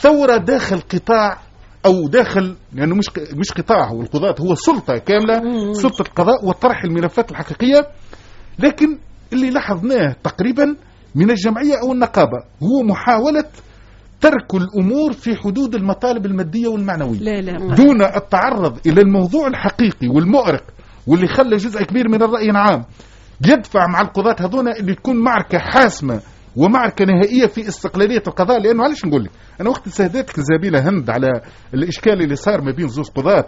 ثورة داخل قطاع أو داخل لأنه مش مش قطاع هو القضاة هو سلطة كاملة سلطة القضاء وطرح الملفات الحقيقية لكن اللي لاحظناه تقريبا من الجمعية أو النقابة هو محاولة ترك الأمور في حدود المطالب المادية والمعنوية. لا لا. دون التعرض إلى الموضوع الحقيقي والمؤرق واللي خلى جزء كبير من الرأي العام يدفع مع القضاة هذونا اللي تكون معركة حاسمة ومعركة نهائية في استقلالية القضاء. لأنه علاش نقول لك أنا وقت سهدتك الزميلة هند على الإشكال اللي صار ما بين زوز قضاة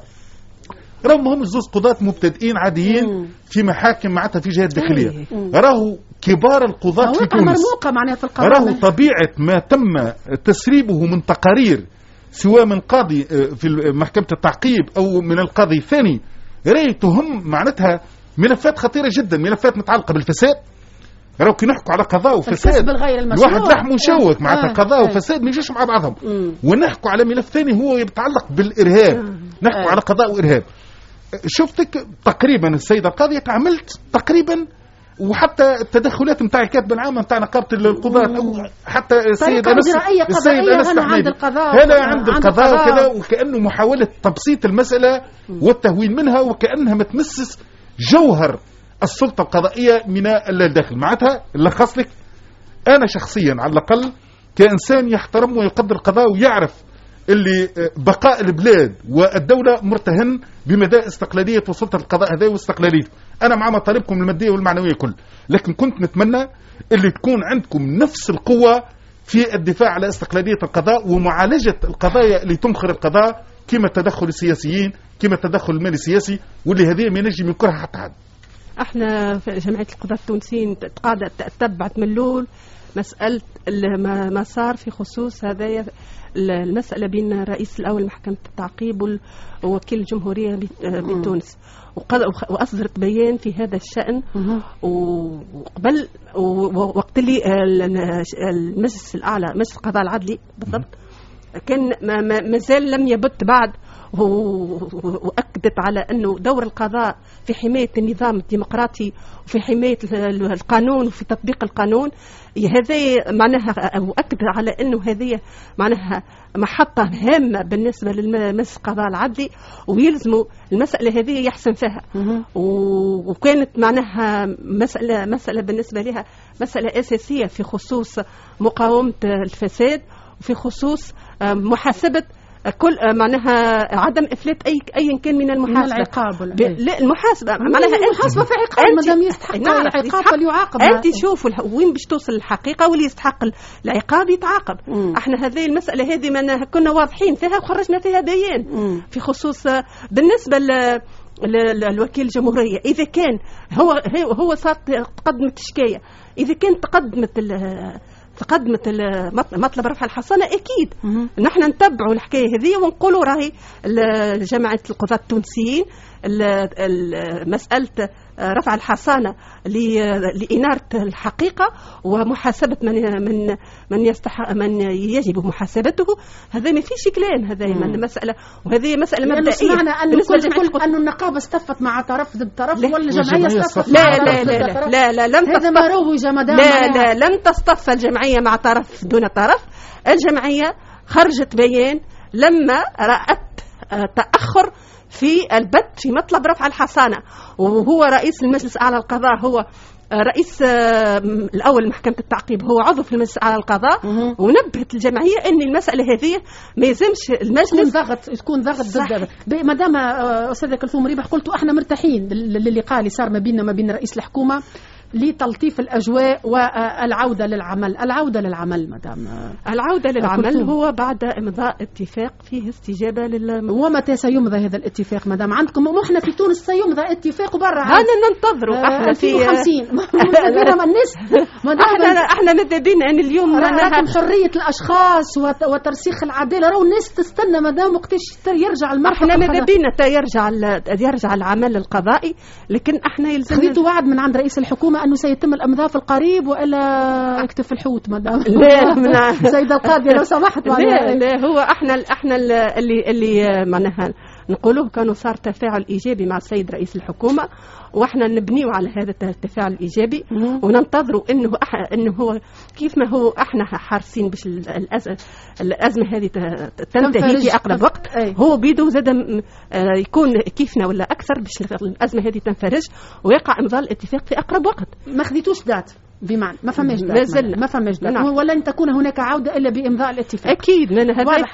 راهم هم زوز قضاة مبتدئين عاديين في محاكم معناتها في جهات داخلية. راهو كبار القضاة في تونس. مرموقة معناها في القضاء راهو طبيعة ما تم تسريبه من تقارير سواء من قاضي آه، في محكمة التعقيب أو من القاضي الثاني. راهي تهم معناتها ملفات خطيرة جدا ملفات متعلقة بالفساد. راهو كي نحكوا على قضاء وفساد. الواحد لحم مشوك آه، معناتها قضاء آه. وفساد ما يجيش مع بعضهم. ونحكوا على ملف ثاني هو يتعلق بالإرهاب. نحكوا. على قضاء وإرهاب. شفتك تقريبا السيدة القاضية تعملت تقريبا وحتى التدخلات نتاع الكاتب العام نتاع نقابة القضاة حتى السيد إجرائية السيد هنا عند. القضاء هنا عند القضاء. وكذا وكأنه محاولة تبسيط المسألة والتهوين منها وكأنها ما تمسس جوهر السلطة القضائية من الداخل معناتها نلخص لك أنا شخصيا على الأقل كإنسان يحترم ويقدر القضاء ويعرف اللي آه، بقاء البلاد والدولة مرتهن بمدى استقلالية وسلطة القضاء هذا واستقلاليته. أنا مع مطالبكم المادية والمعنوية كل لكن كنت نتمنى اللي تكون عندكم نفس القوة في الدفاع على استقلالية القضاء ومعالجة القضايا اللي تمخر القضاء كما التدخل السياسيين كما التدخل المالي السياسي واللي هذه ما نجم ينكرها حتى حد. إحنا في جمعية القضاة التونسيين قاعدة تتبعت من الأول مسألة ال- ما ما صار في خصوص هذايا ال- المسألة بين الرئيس الأول محكمة التعقيب ووكيل الجمهورية بت- بتونس. وأصدرت بيان في هذا الشأن. و- وقبل وقت اللي ال- المجلس الأعلى مجلس القضاء العدلي بالضبط كان ما ما- مازال لم يبت بعد و- وأكدت على أنه دور القضاء في حماية النظام الديمقراطي وفي حماية ال- القانون وفي تطبيق القانون هذا معناها وأكد على أنه هذه معناها محطة هامة بالنسبة للمجلس القضاء العدلي ويلزموا المسألة هذه يحسن فيها. وكانت معناها مسألة مسألة بالنسبة لها مسألة أساسية في خصوص مقاومة الفساد وفي خصوص آه، محاسبة كل معناها عدم إفلات أي ايا كان من المحاسبة. العقاب ولا ب- إيه؟ لا المحاسبة. معناها المحاسبة. في عقاب أنت- مادام يستحق نعم، العقاب. فليعاقب. أنت شوفوا وين باش توصل الحقيقة واللي يستحق العقاب يتعاقب. أحنا هذه المسألة هذه من كنا واضحين فيها وخرجنا فيها بيان. في خصوص آه، بالنسبة ل الوكيل الجمهورية. إذا كان هو هو- صار تقدمت شكاية إذا كان تقدمت تقدمت مطلب رفع الحصانة أكيد. نحن نتبعوا الحكاية هذه ونقولوا راهي جماعة القضاة التونسيين ال- ال- مسألة رفع الحصانة لإنارة الحقيقة ومحاسبة من من من يستحق من يجب محاسبته هذا ما فيش كلام هذا من مسألة وهذه مسألة مبدئية سمعنا أنه بالنسبة كل أنه النقابة استفت مع طرف ضد طرف لا. ولا الجمعية والجمعية استفت لا لا لا طرف؟ لا لا لم هذا ما روج مدام لا معناها. لا لم تصطف الجمعية مع طرف دون طرف الجمعية خرجت بيان لما رأت آه، تأخر في البت في مطلب رفع الحصانة. وهو رئيس المجلس الأعلى للقضاء هو رئيس آه، م- الأول محكمة التعقيب هو عضو في المجلس الأعلى للقضاء ونبهت الجمعية أن المسألة هذه ما يلزمش تكون المجلس ضغط تكون ضغط. ضد ما دام آه، أستاذة كلثوم ريبح قلتوا أحنا مرتاحين لل- للقاء اللي صار ما بيننا وما بين رئيس الحكومة. لتلطيف الأجواء والعودة للعمل، العودة للعمل. مدام العودة للعمل. هو بعد إمضاء اتفاق فيه استجابة لل ومتى سيمضى هذا الاتفاق مدام؟ عندكم وإحنا في تونس سيمضى اتفاق وبرا. هذا ننتظروا آه، إحنا في 2050 ماذا ما الناس؟ إحنا إحنا ماذا بينا ان اليوم راكم حرية الأشخاص وت- وترسيخ العدالة. راهو الناس تستنى مدام وقتاش يرجع المرفق إحنا ماذا. بينا تا يرجع يرجع العمل القضائي لكن إحنا يلزمنا خذيتوا وعد من عند رئيس الحكومة أنه سيتم الإمضاء في القريب وإلا يكتف الحوت مدام لا، سيدة القاضية لو سمحت. لا. لا هو إحنا إحنا ال- اللي اللي معناها نقولوه كانوا صار تفاعل إيجابي مع السيد رئيس الحكومة وإحنا نبنيو على هذا الت- التفاعل الإيجابي وننتظروا إنه أح إنه هو كيف ما هو إحنا حارسين باش ال- الأز- الأزمة هذه ت- تنتهي. في أقرب وقت أي. هو بيدو زاد آه، يكون كيفنا ولا أكثر باش الأزمة هذه تنفرج ويقع امضاء الاتفاق في أقرب وقت ما خذيتوش دات بمعنى ما فماش دات ما زلنا. ما فماش دات نعم. ولن تكون هناك عودة إلا بإمضاء الاتفاق أكيد من هذا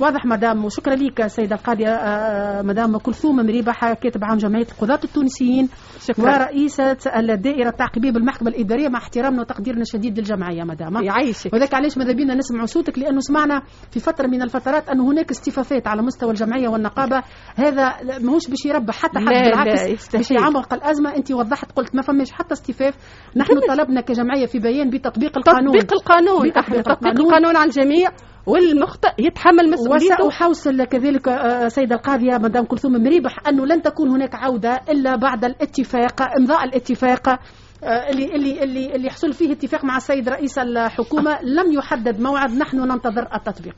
واضح مدام وشكرا لك سيدة القاضية آه، مدام كلثوم مريبة كاتب عام جمعية القضاة التونسيين شكرا. ورئيسة الدائرة التعقيبية بالمحكمة الإدارية مع احترامنا وتقديرنا الشديد للجمعية مدام. يعيشك وذاك علاش ماذا بينا نسمع صوتك لأنه سمعنا في فترة من الفترات انه هناك استفافات على مستوى الجمعية والنقابة. هذا ماهوش باش يربح حتى حد بالعكس. باش يعمق الأزمة. أنت وضحت قلت ما فماش حتى استفاف. نحن طلبنا كجمعية في بيان بتطبيق القانون. تطبيق القانون تطبيق القانون. القانون على الجميع. والمخطئ يتحمل مسؤوليته. وسأحوصل كذلك آه، سيدة القاضية مدام كلثوم مريبح أنه لن تكون هناك عودة إلا بعد الاتفاق إمضاء الاتفاق آه، اللي اللي اللي اللي يحصل فيه اتفاق مع السيد رئيس الحكومة. لم يحدد موعد نحن ننتظر التطبيق.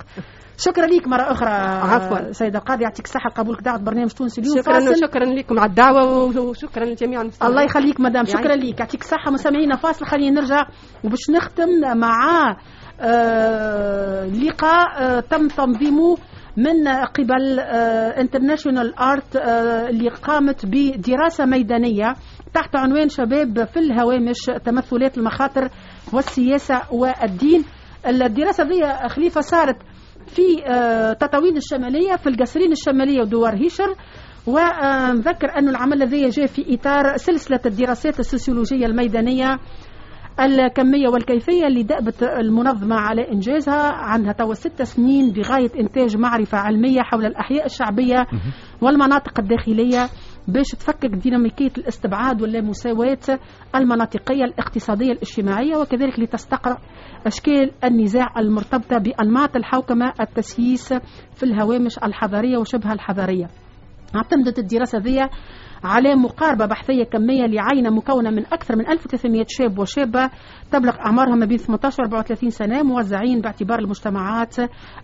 شكرا لك مرة أخرى عفواً. سيدة القاضية يعطيك الصحة قبولك دعوة برنامج تونس اليوم. شكرا فاصل. شكرا لكم على الدعوة وشكرا لجميع المستمعين. الله يخليك مدام يعني- شكرا لك. يعطيك الصحة مستمعينا فاصل. خلينا نرجع وباش نختم مع آه، لقاء آه، تم تنظيمه من قبل International Alert اللي قامت بدراسة ميدانية تحت عنوان شباب في الهوامش تمثلات المخاطر والسياسة والدين. الدراسة دي خليفة صارت في آه، تطاوين الشمالية في القصرين الشمالية ودوار هيشر. ونذكر أن العمل الذي جاء في إطار سلسلة الدراسات السوسيولوجية الميدانية الكمية والكيفية اللي دأبت المنظمة على إنجازها عندها توا ست سنين بغاية إنتاج معرفة علمية حول الأحياء الشعبية والمناطق الداخلية باش تفكك ديناميكية الاستبعاد واللامساواة المناطقية الاقتصادية الاجتماعية وكذلك لتستقرأ أشكال النزاع المرتبطة بأنماط الحوكمة التسييس في الهوامش الحضارية وشبه الحضارية. اعتمدت الدراسة ذي على مقاربة بحثية كمية لعينة مكونة من أكثر من 1300 شاب وشابة تبلغ أعمارهم ما بين 18 و 34 سنة موزعين باعتبار المجتمعات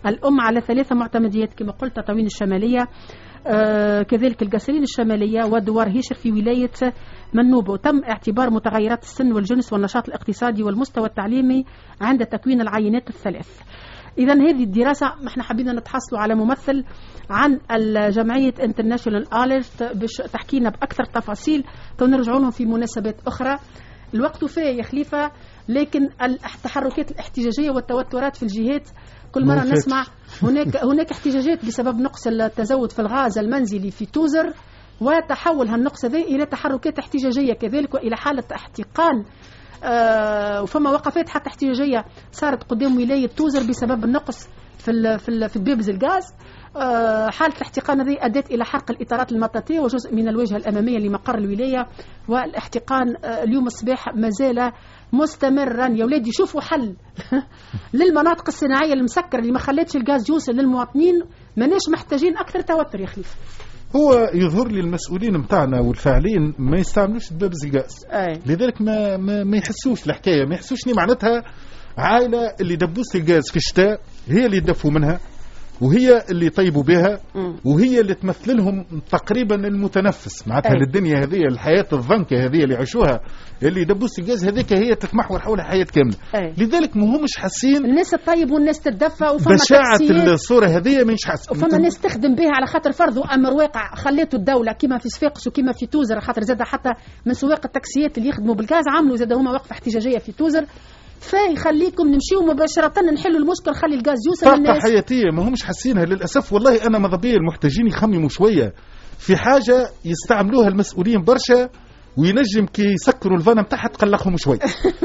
الأم على ثلاثة معتمديات كما قلت تطاوين الشمالية آه كذلك القصرين الشمالية ودوار هيشر في ولاية منوب وتم اعتبار متغيرات السن والجنس والنشاط الاقتصادي والمستوى التعليمي عند تكوين العينات الثلاث. اذا هذه الدراسة إحنا حبينا نتحصلوا على ممثل عن جمعيه انترناشونال اليرت باش تحكينا بأكثر تفاصيل. تنرجعوا لهم في مناسبات أخرى. الوقت وفاء يا خليفة لكن التحركات الاحتجاجية والتوترات في الجهات كل مرة نسمع هناك هناك احتجاجات بسبب نقص التزود في الغاز المنزلي في توزر وتحول هالنقص هذا إلى تحركات احتجاجية كذلك وإلى حالة احتقان. آه وفما وقفات حتى احتجاجية صارت قدام ولاية توزر بسبب النقص في ال في ال في بيبز الغاز. حالة الاحتقان هذه أدت إلى حرق الإطارات المطاطية وجزء من الواجهة الأمامية لمقر الولاية والاحتقان آه اليوم الصباح ما زال مستمرا. يا ولادي شوفوا حل للمناطق الصناعية المسكرة اللي ما خلتش الغاز يوصل للمواطنين ماناش محتاجين أكثر توتر يا خليفة هو يظهر لي المسؤولين نتاعنا والفاعلين ما يستعملوش البابز الغاز. لذلك ما, ما, ما يحسوش الحكاية. ما يحسوش معناتها عائلة اللي دبوس الغاز في الشتاء هي اللي يدفوا منها. وهي اللي يطيبوا بها وهي اللي تمثل لهم تقريبا المتنفس. معناتها. للدنيا هذه الحياة الضنكه هذه اللي يعيشوها اللي يدبوس الغاز هذيك هي تتمحور حولها حياه كاملة. أي. لذلك ما همش حاسين الناس تطيب والناس تتدفى وفما بشاعة تاكسيات الصورة هذه مش حاسين وفما ناس تخدم بها على خاطر فرض أمر واقع. خليته الدولة كما في صفاقس وكما في توزر خاطر زاد حتى من سواق التاكسيات اللي يخدموا بالغاز عملوا زاد هما وقفة احتجاجية في توزر. فيخليكم نمشيو مباشرة نحلوا المشكل خلي الغاز يوصل طاقة للناس. حياتية ما همش حاسينها للأسف. والله أنا ماذا بيا المحتاجين يخمموا شوية. في حاجة يستعملوها المسؤولين برشا وينجم كي يسكروا الفانا نتاعها تقلقهم شوي.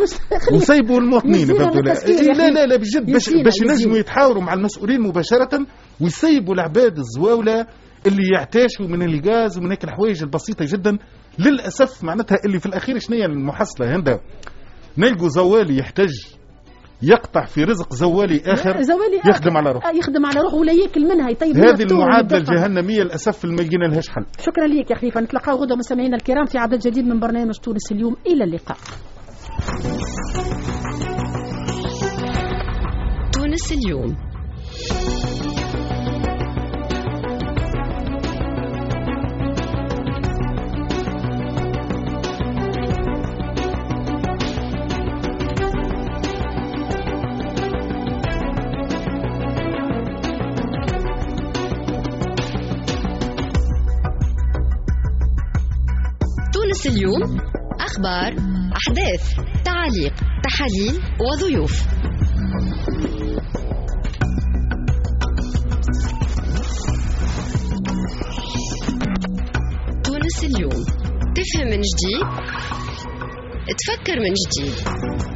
وسيبوا المواطنين لا إيه،. لا لا لا بجد باش باش. ينجموا يتحاوروا مع المسؤولين مباشرة ويسيبوا العباد الزواولة اللي يعتاشوا من الغاز ومن هيك الحوايج البسيطة جدا. للأسف معناتها اللي في الأخير شنو هي المحصلة هندا. نلقوا زوالي يحتج يقطع في رزق زوالي آخر زوالي يخدم على روحه. آه، يخدم على روحه ولا ياكل منها يطيب هذه. الجهنمية للأسف اللي ما لقينا لهاش حل شكرا لك يا خليفة. نتلقاو غدا مستمعينا الكرام في عدد جديد من برنامج تونس اليوم. إلى اللقاء. تونس اليوم. تونس اليوم أخبار أحداث تعاليق تحاليل وضيوف. تونس اليوم تفهم من جديد تفكر من جديد.